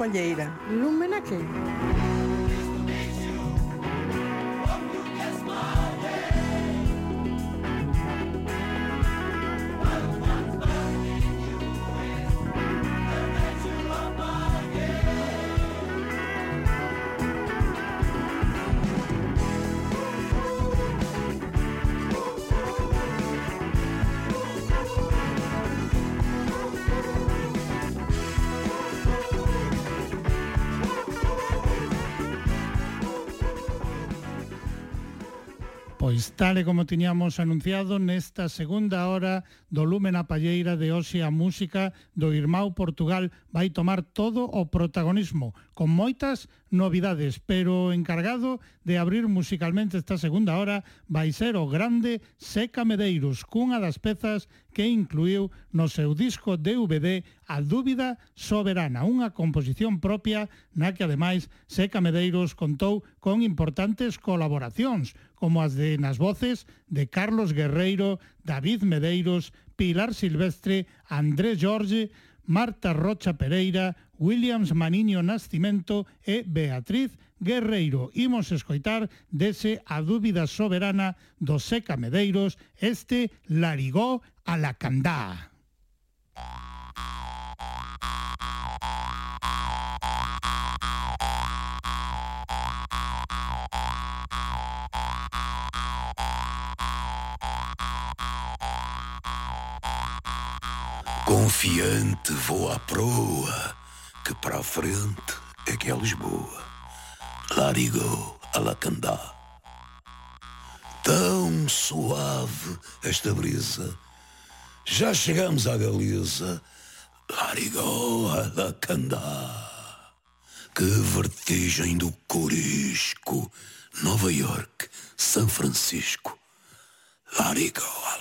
Colleira. Lúmena que? Tal e como tiñamos anunciado nesta segunda hora do Lumen a Palleira de Oxe a Música do Irmão Portugal. Vai tomar todo o protagonismo, con moitas novidades, pero encargado de abrir musicalmente esta segunda hora vai ser o grande Seca Medeiros, cunha das pezas que incluiu no seu disco DVD A Dúbida Soberana, unha composición propia na que ademais Seca Medeiros contou con importantes colaboracións, como as de nas voces de Carlos Guerreiro, David Medeiros, Pilar Silvestre, Andrés Jorge, Marta Rocha Pereira, Williams Maniño Nascimento e Beatriz Guerreiro. Imos escoitar dese a dúbida soberana do Seca Medeiros este Larigó a la Candá. Confiante vou à proa, que para a frente é que é Lisboa. Larigou a Lacandá. Tão suave esta brisa. Já chegamos à Galiza. Larigou a Lacandá. Que vertigem do Corisco. Nova York, São Francisco. Larigou a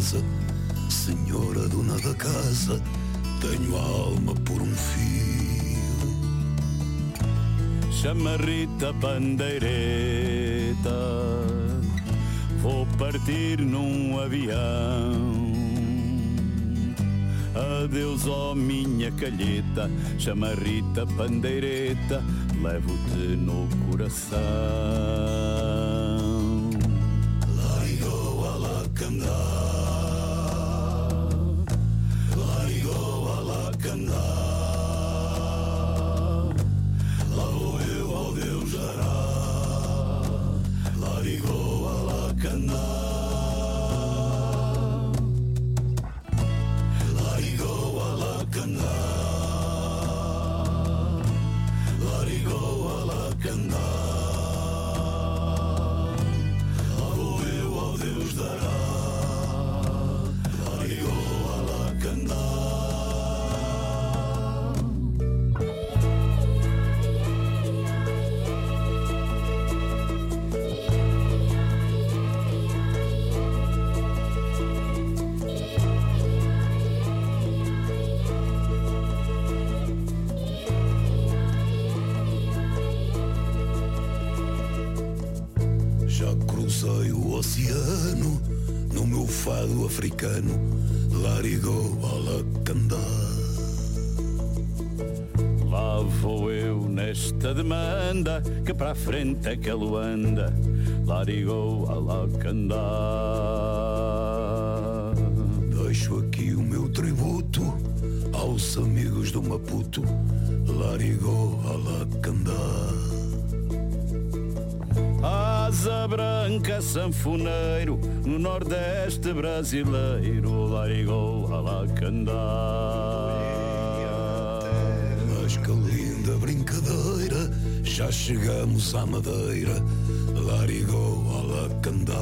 grau na asa, senhora dona da casa, tenho a alma por um fio. chamarrita bandeireta Vou partir num avião Adeus, ó minha calheta Chamarrita bandeireta Levo-te no coração frente é que ele anda Larigou a lacandá Deixo aqui o meu tributo aos amigos do Maputo, Larigou Alacandá. Asa branca, sanfoneiro, no nordeste brasileiro, larigou Alacandá. Já chegamos à madeira, Larigou Alacandá.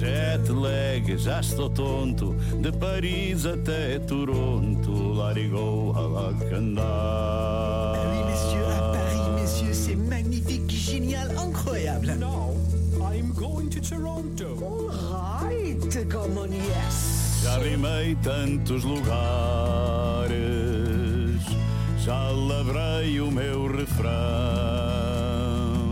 Jet lag, já estou tonto, de Paris até Toronto, larigou Alacandá. Oui, messieurs, à Paris, messieurs, c'est magnifique, génial, incroyable. No, I'm going to Toronto. All right, come on, yes. Já rimei tantos lugares, refrão.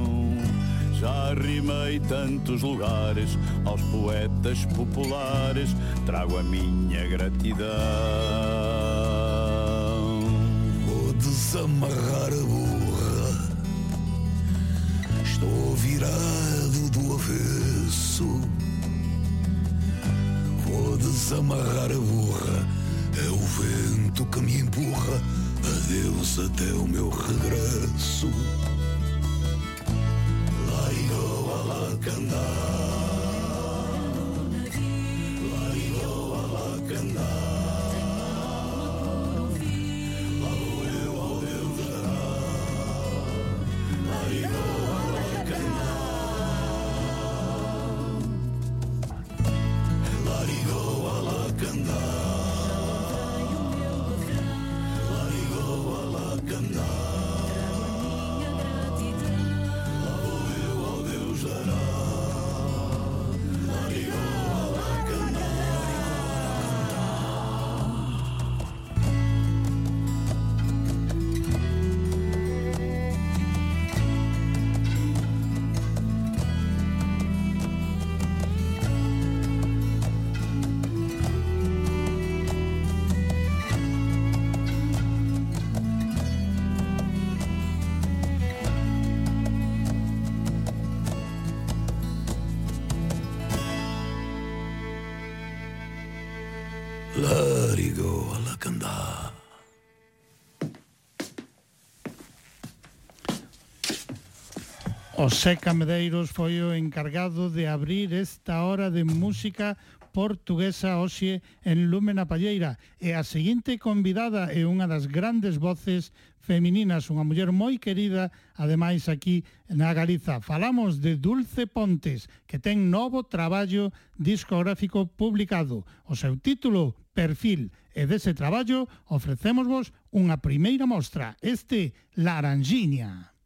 Já rimei tantos lugares, aos poetas populares trago a minha gratidão. Vou desamarrar a burra, estou virado do avesso. Vou desamarrar a burra, é o vento que me empurra. Adeus até o meu regresso. O Seca Medeiros foi o encargado de abrir esta hora de música portuguesa hoxe en Lume na Palleira e a seguinte convidada é unha das grandes voces femininas, unha muller moi querida, ademais aquí na Galiza. Falamos de Dulce Pontes, que ten novo traballo discográfico publicado. O seu título, Perfil, e dese traballo ofrecemos vos unha primeira mostra, este Laranjiña.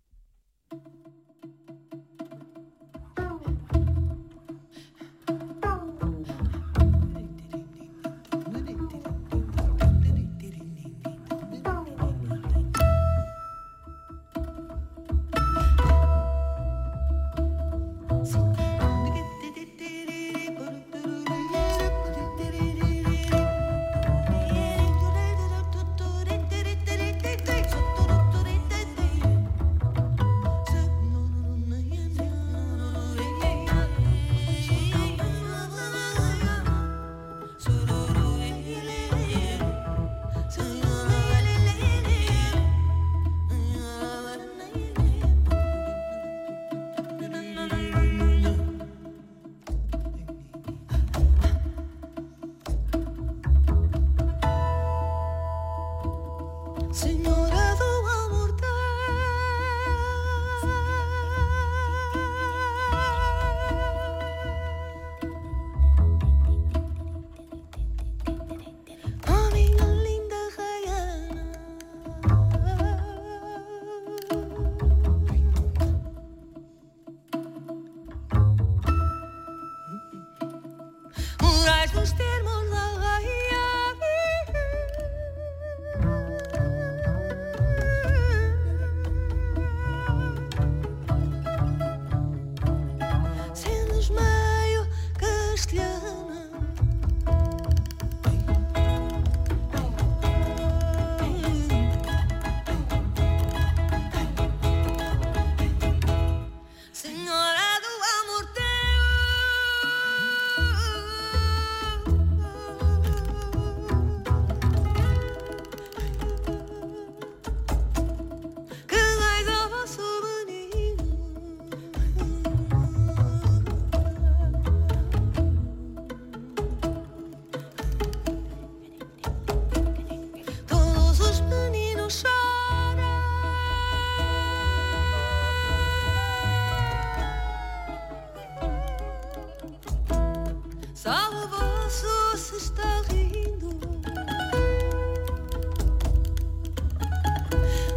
Salvoso se está rindo.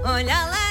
Olha lá.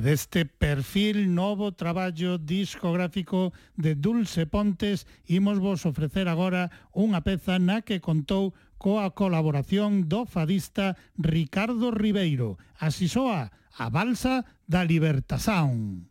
deste perfil novo traballo discográfico de Dulce Pontes imos vos ofrecer agora unha peza na que contou coa colaboración do fadista Ricardo Ribeiro. Así soa a balsa da Libertasound.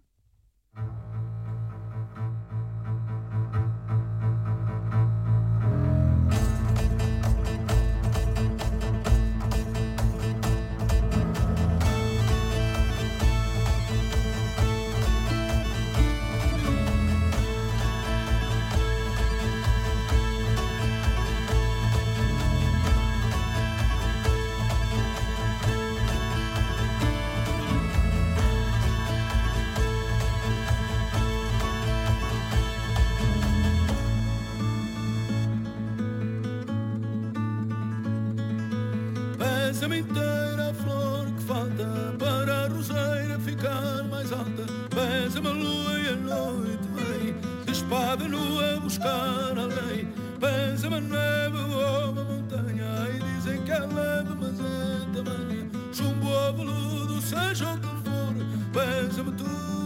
chama a lua e a noite vem, de espada nua a buscar além. Pensa uma neve ou uma montanha, e dizem que é leve, mas é tamanha. Chumbo ou veludo, seja o que for, pensa-me tudo.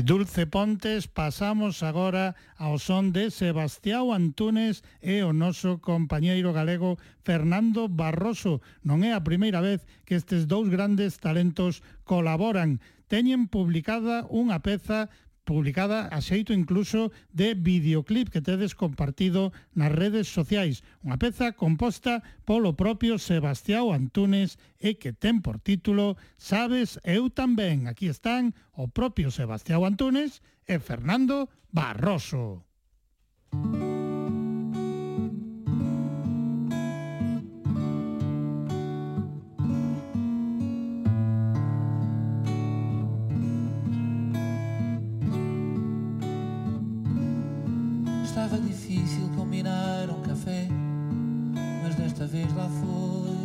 De Dulce Pontes pasamos agora ao son de Sebastião Antunes e o noso compañeiro galego Fernando Barroso. Non é a primeira vez que estes dous grandes talentos colaboran. Teñen publicada unha peza publicada a xeito incluso de videoclip que tedes compartido nas redes sociais. Unha peza composta polo propio Sebastião Antunes e que ten por título Sabes eu tamén. Aquí están o propio Sebastião Antunes e Fernando Barroso. Música Estava difícil combinar um café, mas desta vez lá foi.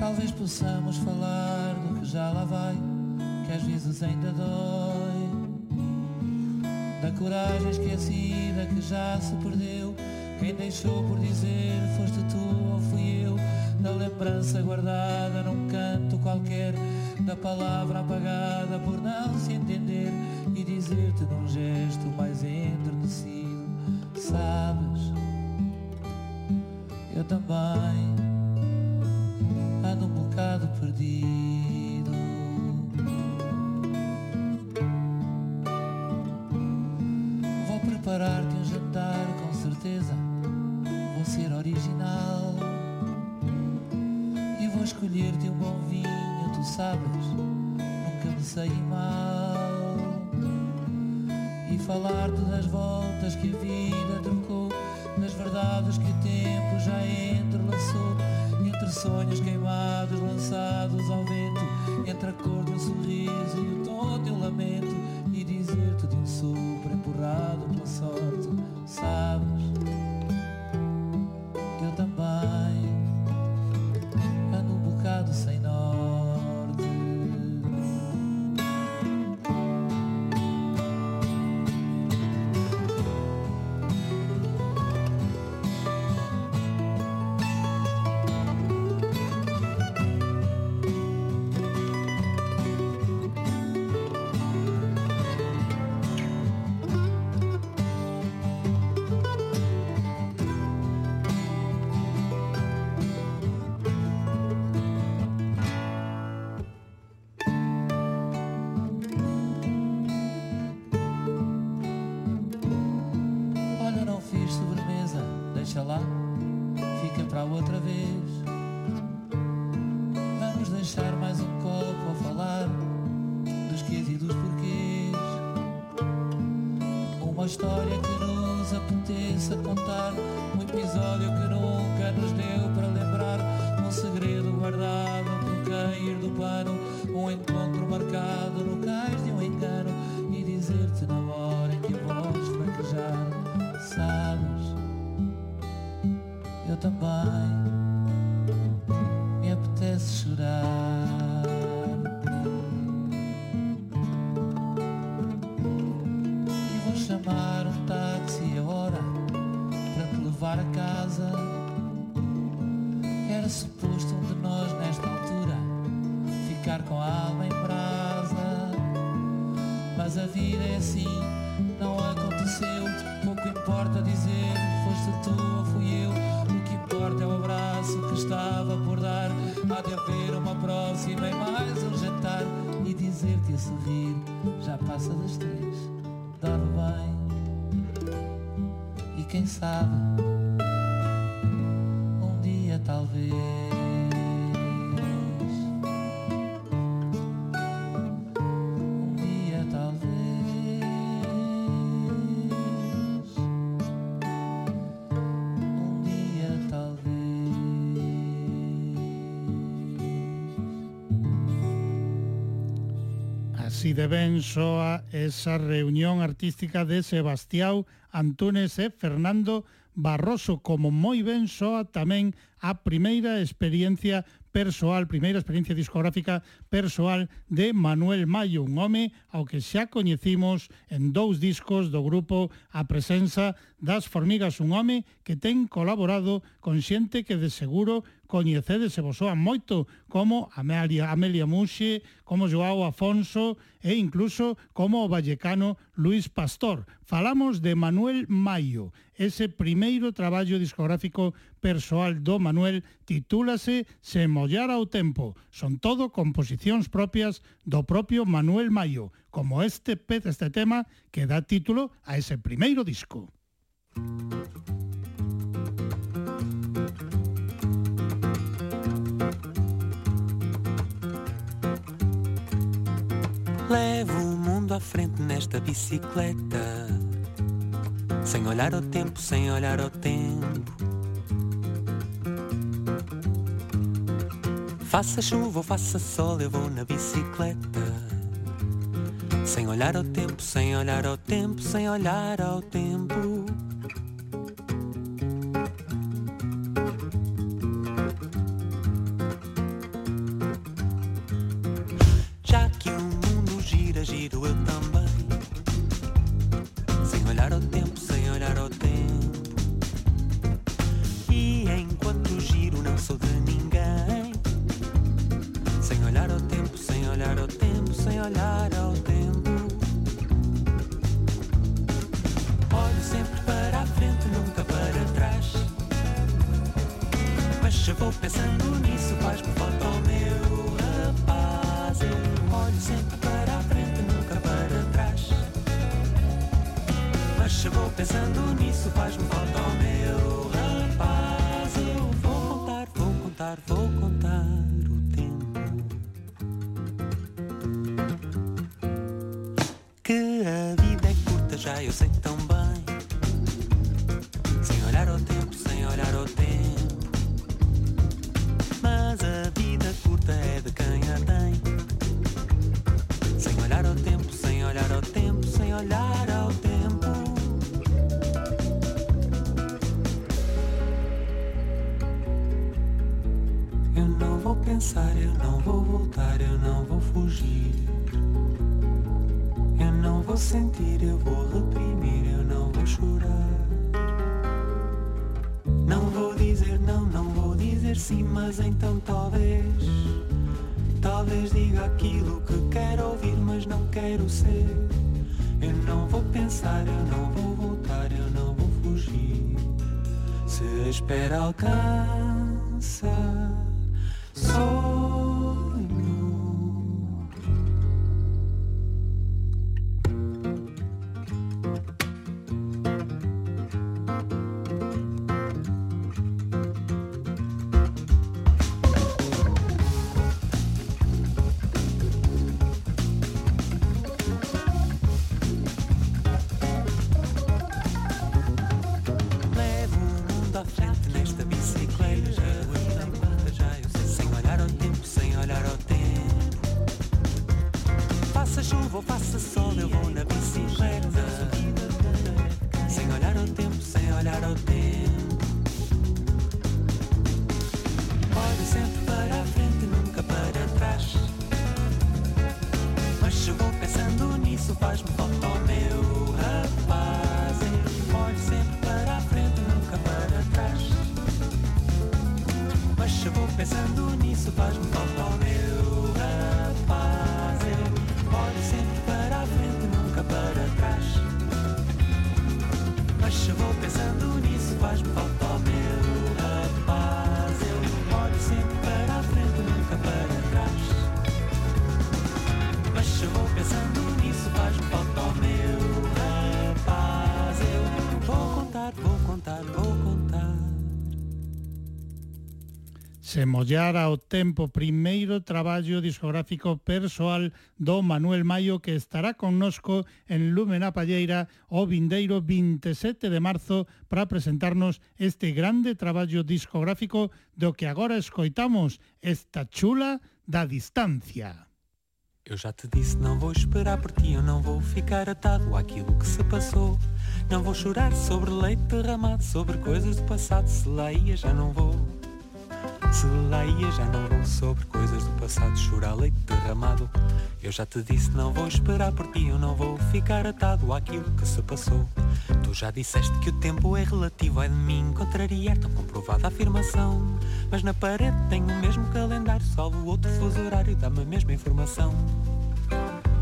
Talvez possamos falar do que já lá vai, que às vezes ainda dói. Da coragem esquecida que já se perdeu, quem deixou por dizer foste tu ou fui eu. Da lembrança guardada num canto qualquer, da palavra apagada por não se entender e dizer-te num gesto mais enternecido. Sabes, eu também ando um bocado perdido. Vou preparar-te um jantar me saí mal. E falar-te das voltas que a vida trocou, das verdades que o tempo já entrelaçou, entre sonhos queimados lançados ao vento, entre a cor um sorriso e o tom de um lamento, e dizer-te de um sopro empurrado pela sorte, así de ben soa esa reunión artística de Sebastián Antunes e Fernando Barroso, como moi ben soa tamén a primeira experiencia persoal, primeira experiencia discográfica persoal de Manuel Mayo, un home ao que xa coñecimos en dous discos do grupo A Presenza das Formigas, un home que ten colaborado con xente que de seguro coñecedes e vos soan moito como Amelia, Amelia Muxe, como Joao Afonso e incluso como o vallecano Luis Pastor. Falamos de Manuel Mayo. Ese primeiro traballo discográfico persoal do Manuel titúlase Se mollar ao tempo. Son todo composicións propias do propio Manuel Mayo, como este pez este tema que dá título a ese primeiro disco. Levo o mundo à frente nesta bicicleta. Sem olhar ao tempo, sem olhar ao tempo. Faça chuva ou faça sol, eu vou na bicicleta. Sem olhar ao tempo, sem olhar ao tempo, sem olhar ao tempo. vou contar, vou contar. Se mollara o tempo primeiro traballo discográfico persoal do Manuel Maio que estará connosco en Llumena Palleira o vindeiro 27 de marzo para presentarnos este grande traballo discográfico do que agora escoitamos esta chula da distancia. Eu já te disse, não vou esperar por ti, eu não vou ficar atado àquilo que se passou. Não vou chorar sobre leite derramado, sobre coisas do passado. Se lá ia, já não vou. Se lá ia, já não vou sobre coisas do passado. Chorar leite derramado. Eu já te disse, não vou esperar por ti. Eu não vou ficar atado àquilo que se passou. Tu já disseste que o tempo é relativo. É de mim contrariar tão comprovada afirmação. Mas na parede tenho o mesmo calendário, salvo outro fuso horário. Dá-me a mesma informação.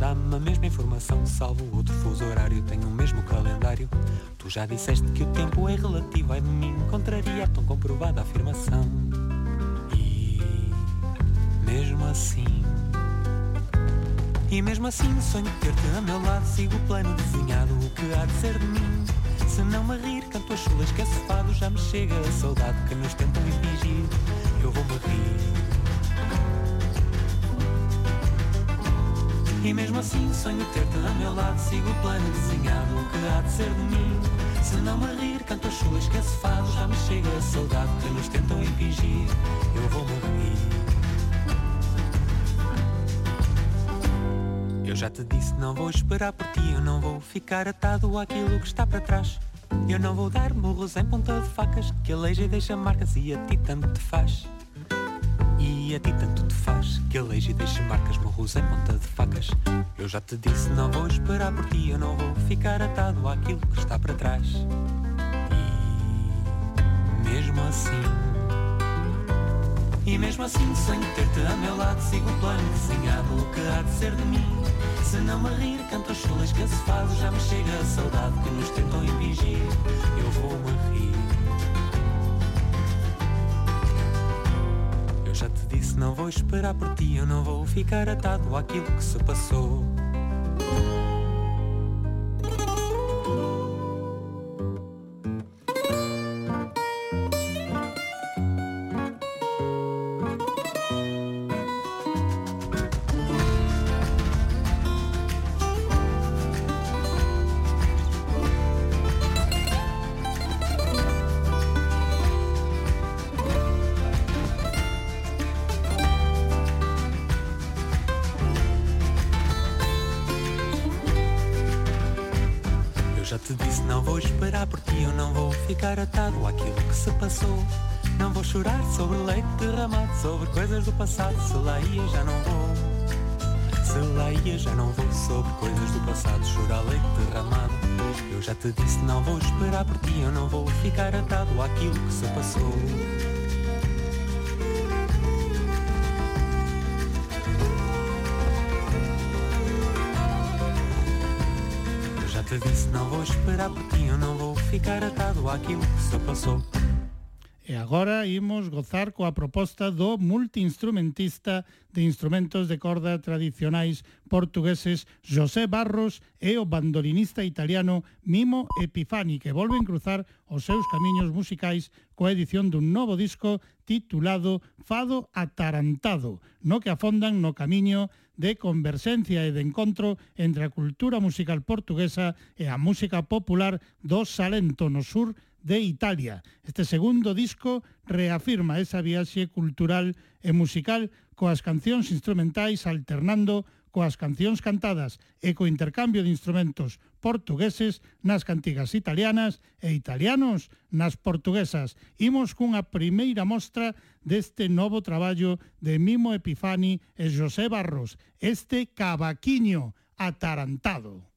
Dá-me a mesma informação, salvo outro fuso horário, tenho o mesmo calendário. Tu já disseste que o tempo é relativo, é de mim contrariar tão comprovada afirmação. E mesmo assim. E mesmo assim sonho ter-te a meu lado. Sigo o plano desenhado, o que há de ser de mim? Se não me rir, canto as chulas que esse fado. Já me chega a saudade que nos tentam impingir Eu vou-me rir E mesmo assim sonho ter-te a meu lado. Sigo o plano desenhado, o que há de ser de mim. Se não me rir, canto as chulas que esse fado Já me chega a saudade que nos tentam impingir. Eu vou-me rir Eu já te disse, não vou esperar por ti, eu não vou ficar atado àquilo que está para trás. Eu não vou dar murros em ponta de facas, que aleija e deixa marcas e a ti tanto te faz. E a ti tanto te faz, que aleija e deixa marcas, murros em ponta de facas. Eu já te disse, não vou esperar por ti, eu não vou ficar atado àquilo que está para trás. E mesmo assim. E mesmo assim sonho ter-te a meu lado Sigo o plano desenhado, o que há de ser de mim Se não me rir, canto as chulas que se faz Já me chega a saudade que nos tentam impingir Eu vou-me rir já te disse, não vou esperar por ti Eu não vou ficar atado àquilo que se passou sobre coisas do passado. Se lá ia, já não vou. Se lá ia, já não vou sobre coisas do passado. Chorar leite derramado. Eu já te disse, não vou esperar por ti, eu não vou ficar atado àquilo que se passou. Eu já te disse, não vou esperar por ti, eu não vou ficar atado àquilo que se passou. agora imos gozar coa proposta do multiinstrumentista de instrumentos de corda tradicionais portugueses José Barros e o bandolinista italiano Mimo Epifani, que volven cruzar os seus camiños musicais coa edición dun novo disco titulado Fado Atarantado, no que afondan no camiño de conversencia e de encontro entre a cultura musical portuguesa e a música popular do Salento no sur de Italia. Este segundo disco reafirma esa viaxe cultural e musical coas cancións instrumentais alternando coas cancións cantadas e co intercambio de instrumentos portugueses nas cantigas italianas e italianos nas portuguesas. Imos cunha primeira mostra deste novo traballo de Mimo Epifani e José Barros, este cavaquiño atarantado.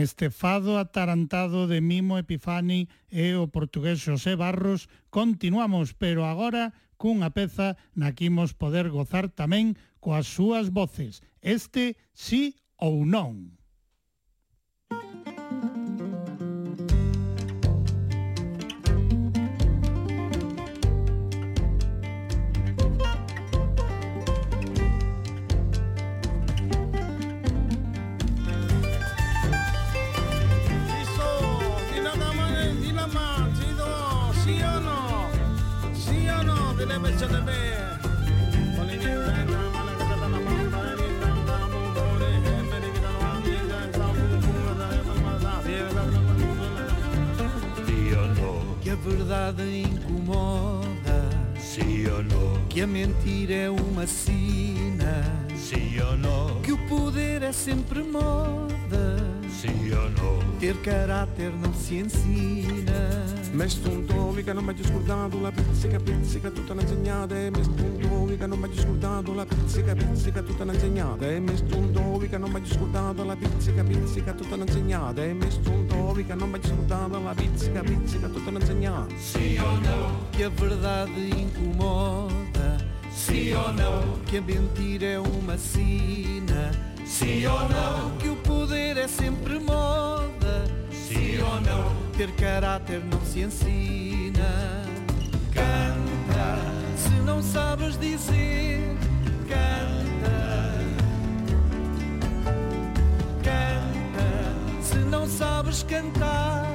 este fado atarantado de Mimo Epifani e o portugués Xosé Barros continuamos, pero agora cunha peza na que imos poder gozar tamén coas súas voces. Este sí ou non. Verdade incomoda. Sim ou não? Que a mentira é uma sina. Sim ou não? Que o poder é sempre moda. siano. Il carattere non si insina. Mestunto, mica non mi ha scordato la pizzica, pizzica tutta l'insegnata. Mestunto, mica non mi ha scordato la pizzica, pizzica tutta l'insegnata. Mestunto, mica non mi ha scordato la pizzica, pizzica tutta l'insegnata. Mestunto, mica non mi ha scordato la pizzica, pizzica tutta una l'insegnata. Sì o no? Che a verdade incomoda. Sì o no? Che a mentira é uma sina. Sim ou não? Que o poder é sempre moda. Sim ou não? Ter caráter não se ensina. Canta, se não sabes dizer, canta. Canta, se não sabes cantar,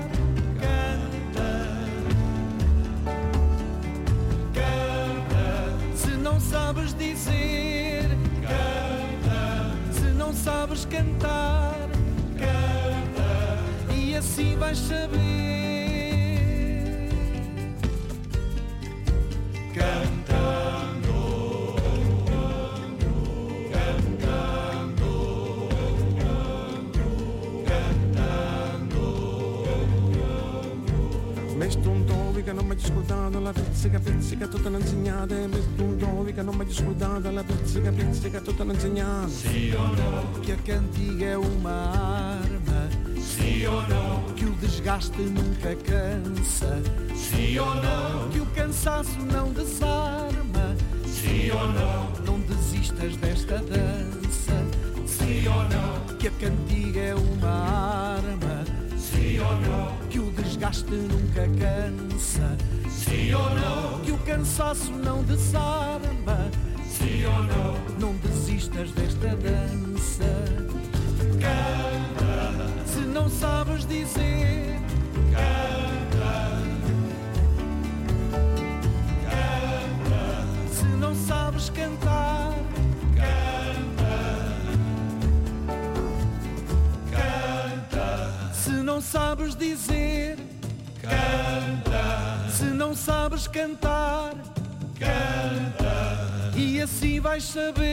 canta. Canta, se não sabes dizer, canta. Não sabes cantar, canta. E assim vais saber. Cantando, dovi che non mi discutata la pizzica pizzica tutta l'insegnata e tu dovi che non mi discutata la pizzica pizzica tutta l'insegnata sì o no? Che a cantiga è un'arma. Sì o no? Que o desgaste nunca cansa sì o no? Que o cansaço não desarma sì o no? Não desistas desta dança sì o no? Que a cantiga é uma arma sì o no? Que o desgaste nunca cansa. Sim ou não? Que o cansaço não desarma. Sim ou não? Não desistas desta dança. Canta, Se não sabes dizer, canta, canta, se não sabes cantar, canta, canta, se não sabes dizer, canta, se não sabes cantar, canta, e assim vais saber.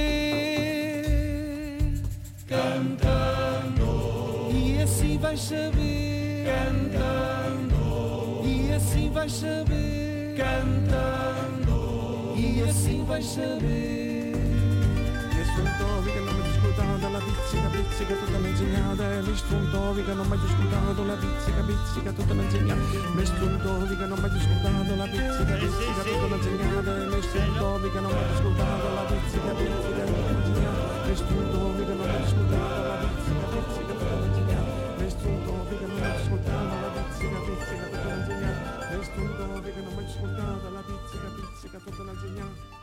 cantando, E assim vais saber. cantando, E assim vais saber. cantando, E assim vais saber. la pizzica, pizzica, tutta l'insegnata, mi struntovica, non mai discutato, la pizzica, pizzica, tutta l'insegnata, mi struntovica, non mai discutato, la pizzica, pizzica, tutta l'insegnata, mi struntovica, non mai discutato, la pizzica, pizzica, tutta l'insegnata, mi struntovica, non mai discutato, la pizzica, pizzica, tutta l'insegnata, mi struntovica, non mai discutato, la pizzica, pizzica, tutta l'insegnata, mi struntovica, non mai discutato, la pizzica, pizzica, tutta l'insegnata.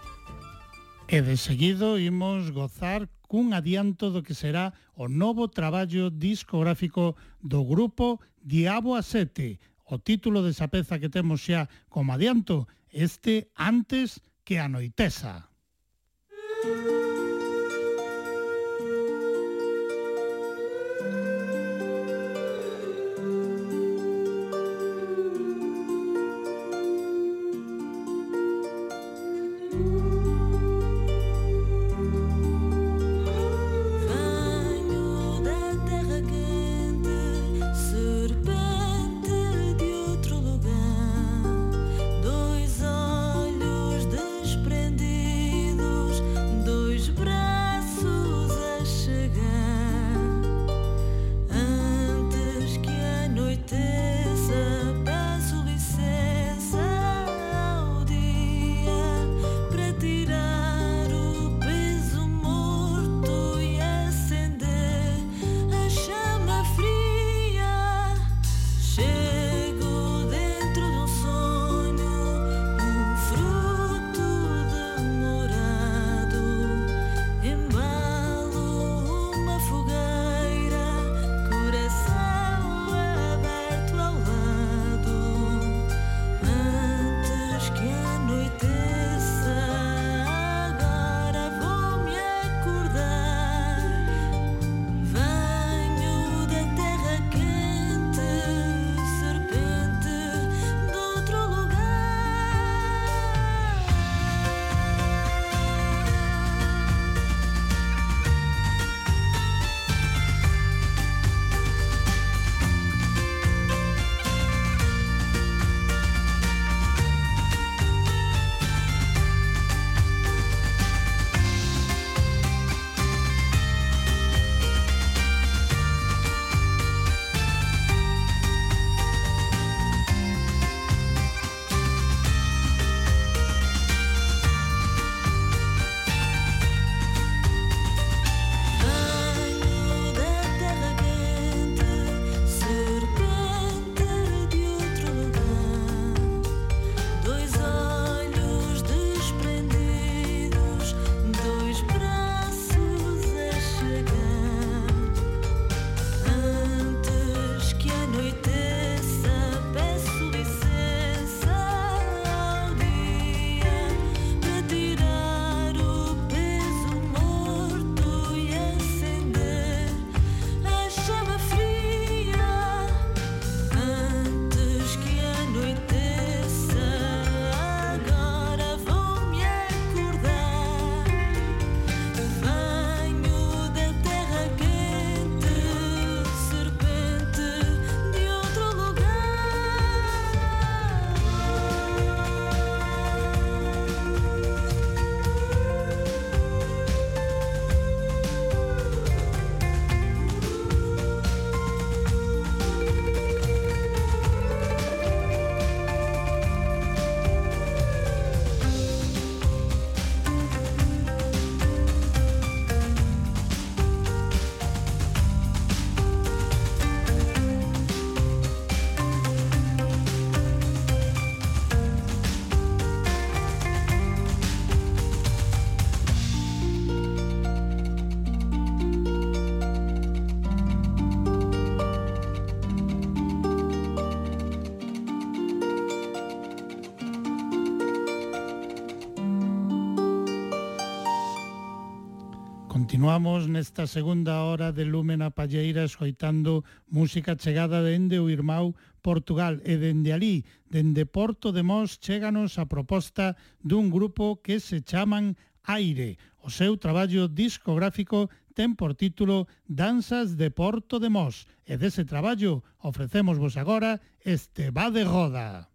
E de seguido imos gozar cun adianto do que será o novo traballo discográfico do grupo Diabo a Sete. O título desa peza que temos xa como adianto, este antes que anoiteza. Música Continuamos nesta segunda hora de Lumen a Palleira escoitando música chegada dende o Irmão Portugal e dende alí, dende Porto de Mos, cheganos a proposta dun grupo que se chaman Aire. O seu traballo discográfico ten por título Danzas de Porto de Mos e dese traballo ofrecemos vos agora este va de roda.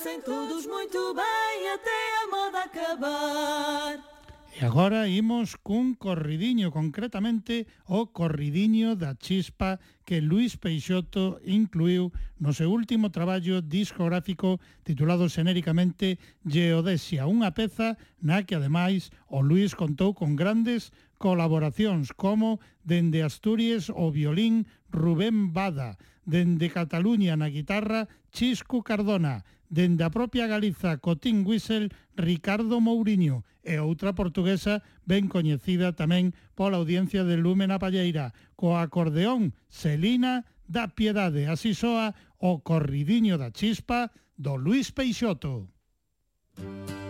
passem todos muito bem até a moda acabar. E agora imos cun corridiño, concretamente o corridiño da chispa que Luis Peixoto incluiu no seu último traballo discográfico titulado xenéricamente Geodesia, unha peza na que ademais o Luis contou con grandes colaboracións como dende Asturias o violín Rubén Bada, dende Cataluña na guitarra Chisco Cardona, dende a propia Galiza co Whistle Ricardo Mouriño e outra portuguesa ben coñecida tamén pola audiencia de Lúmena Palleira, co acordeón Celina da Piedade. Así soa o corridiño da chispa do Luis Peixoto. Música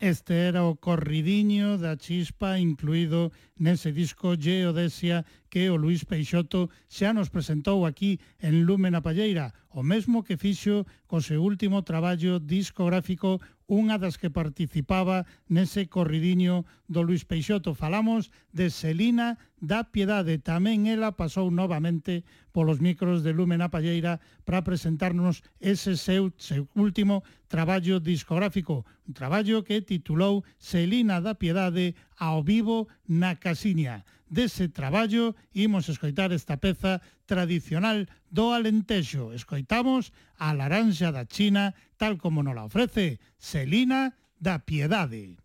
Este era o corridiño da chispa incluído nese disco Geodesia que o Luís Peixoto xa nos presentou aquí en Lume na Palleira, o mesmo que fixo co seu último traballo discográfico unha das que participaba nese corridiño do Luis Peixoto. Falamos de Selina da Piedade. Tamén ela pasou novamente polos micros de Lumen a Palleira para presentarnos ese seu, seu último traballo discográfico. Un traballo que titulou Selina da Piedade ao vivo na Casiña dese traballo imos escoitar esta peza tradicional do Alentejo. Escoitamos a laranxa da China tal como nos la ofrece Selina da Piedade.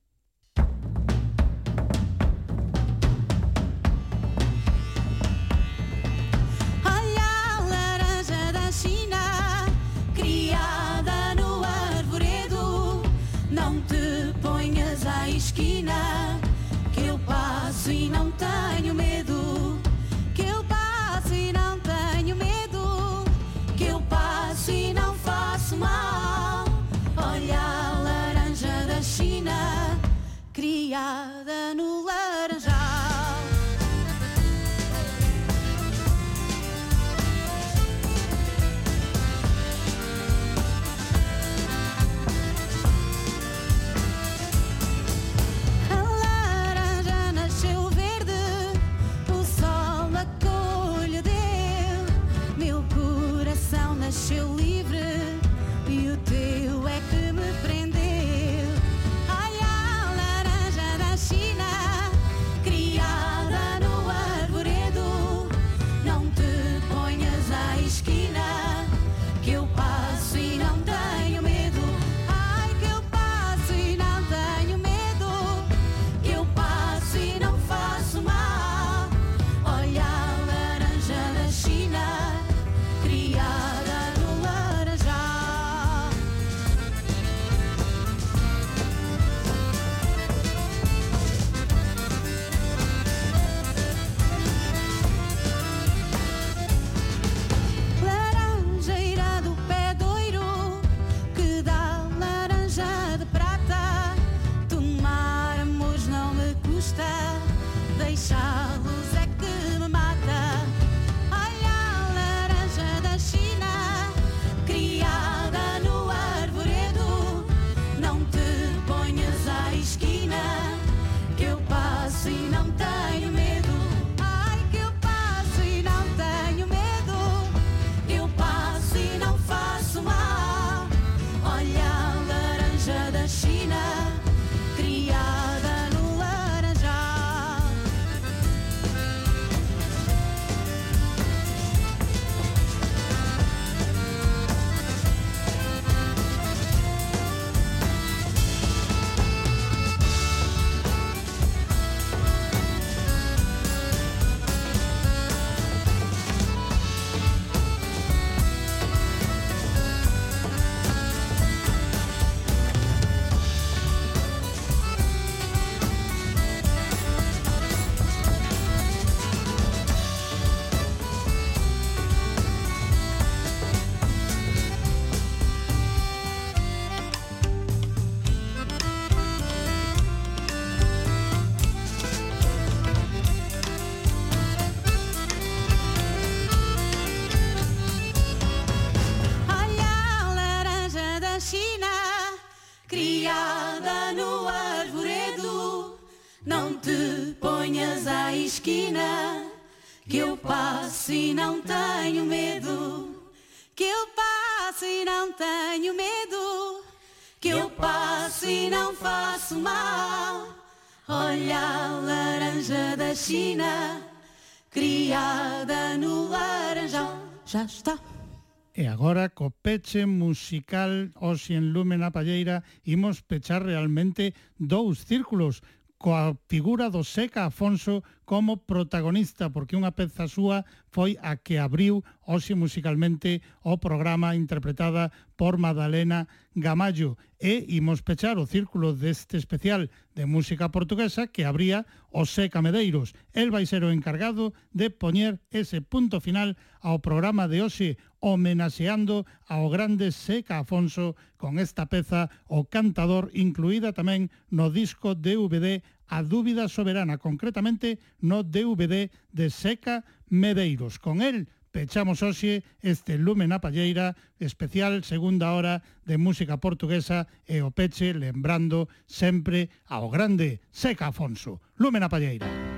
musical hoxe en Lumen a Palleira imos pechar realmente dous círculos coa figura do Seca Afonso como protagonista, porque unha peza súa foi a que abriu hoxe musicalmente o programa interpretada por Madalena Gamallo. E imos pechar o círculo deste especial de música portuguesa que abría o Seca Medeiros. El vai ser o encargado de poñer ese punto final ao programa de hoxe, homenaxeando ao grande Seca Afonso con esta peza O Cantador incluída tamén no disco DVD A Dúbida Soberana, concretamente no DVD de Seca Medeiros. Con el Pechamos hoxe este Lumen a Palleira, especial segunda hora de música portuguesa e o peche lembrando sempre ao grande Seca Afonso. Lumen a Palleira.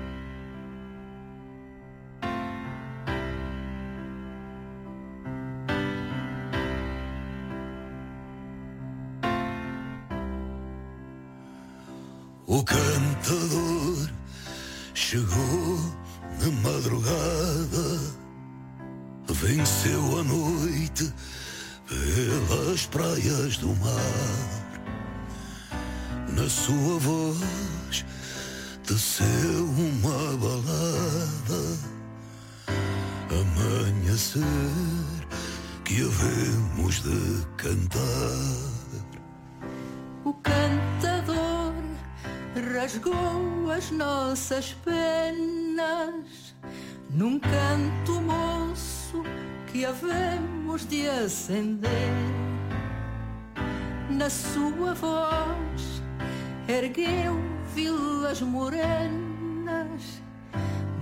O cantador chegou na madrugada, venceu a noite pelas praias do mar. Na sua voz desceu uma balada, amanhecer que havemos de cantar. O cantador rasgou as nossas penas num canto moço que havemos de acender. Na sua voz ergueu vilas morenas,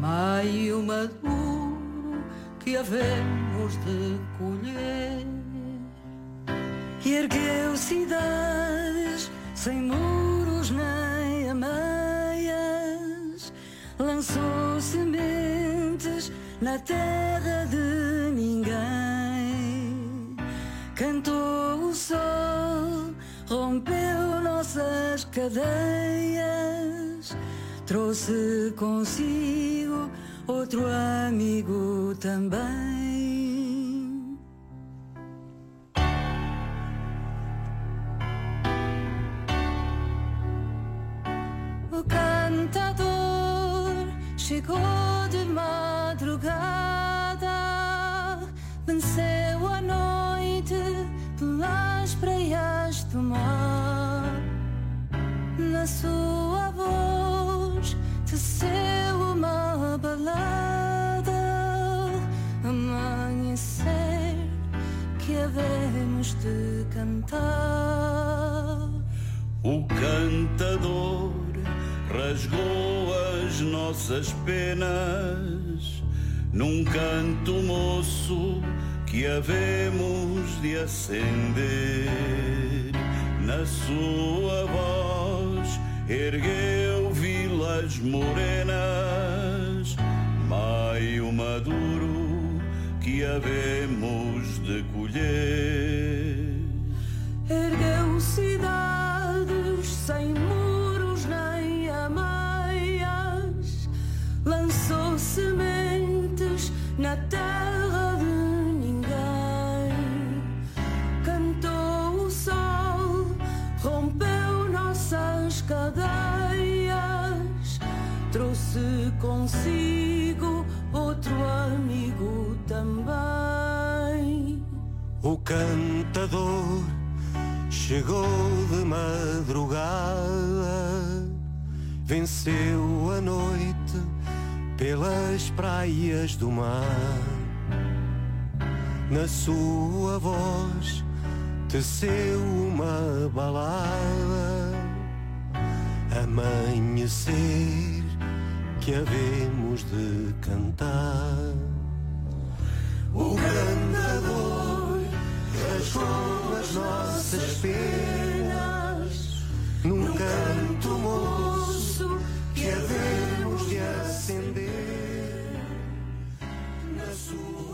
maio maduro que havemos de colher. Ergueu cidades sem muros nem lançou sementes na terra de ninguém. Cantou o sol, rompeu nossas cadeias, trouxe consigo outro amigo também. O cantador chegou de madrugada, venceu a noite pelas praias do mar. Na sua voz teceu uma balada, amanhecer que havemos de cantar. O cantador rasgou as nossas penas num canto moço que havemos de acender. Na sua voz ergueu vilas morenas, maio maduro que havemos de colher. Ergueu cidades sem sementes na terra de ninguém. Cantou o sol, rompeu nossas cadeias, trouxe consigo outro amigo também. O cantador chegou de madrugada, venceu a noite pelas praias do mar. Na sua voz teceu uma balada, amanhecer que havemos de cantar. O cantador rasgou as nossas penas num canto moço que havemos sua.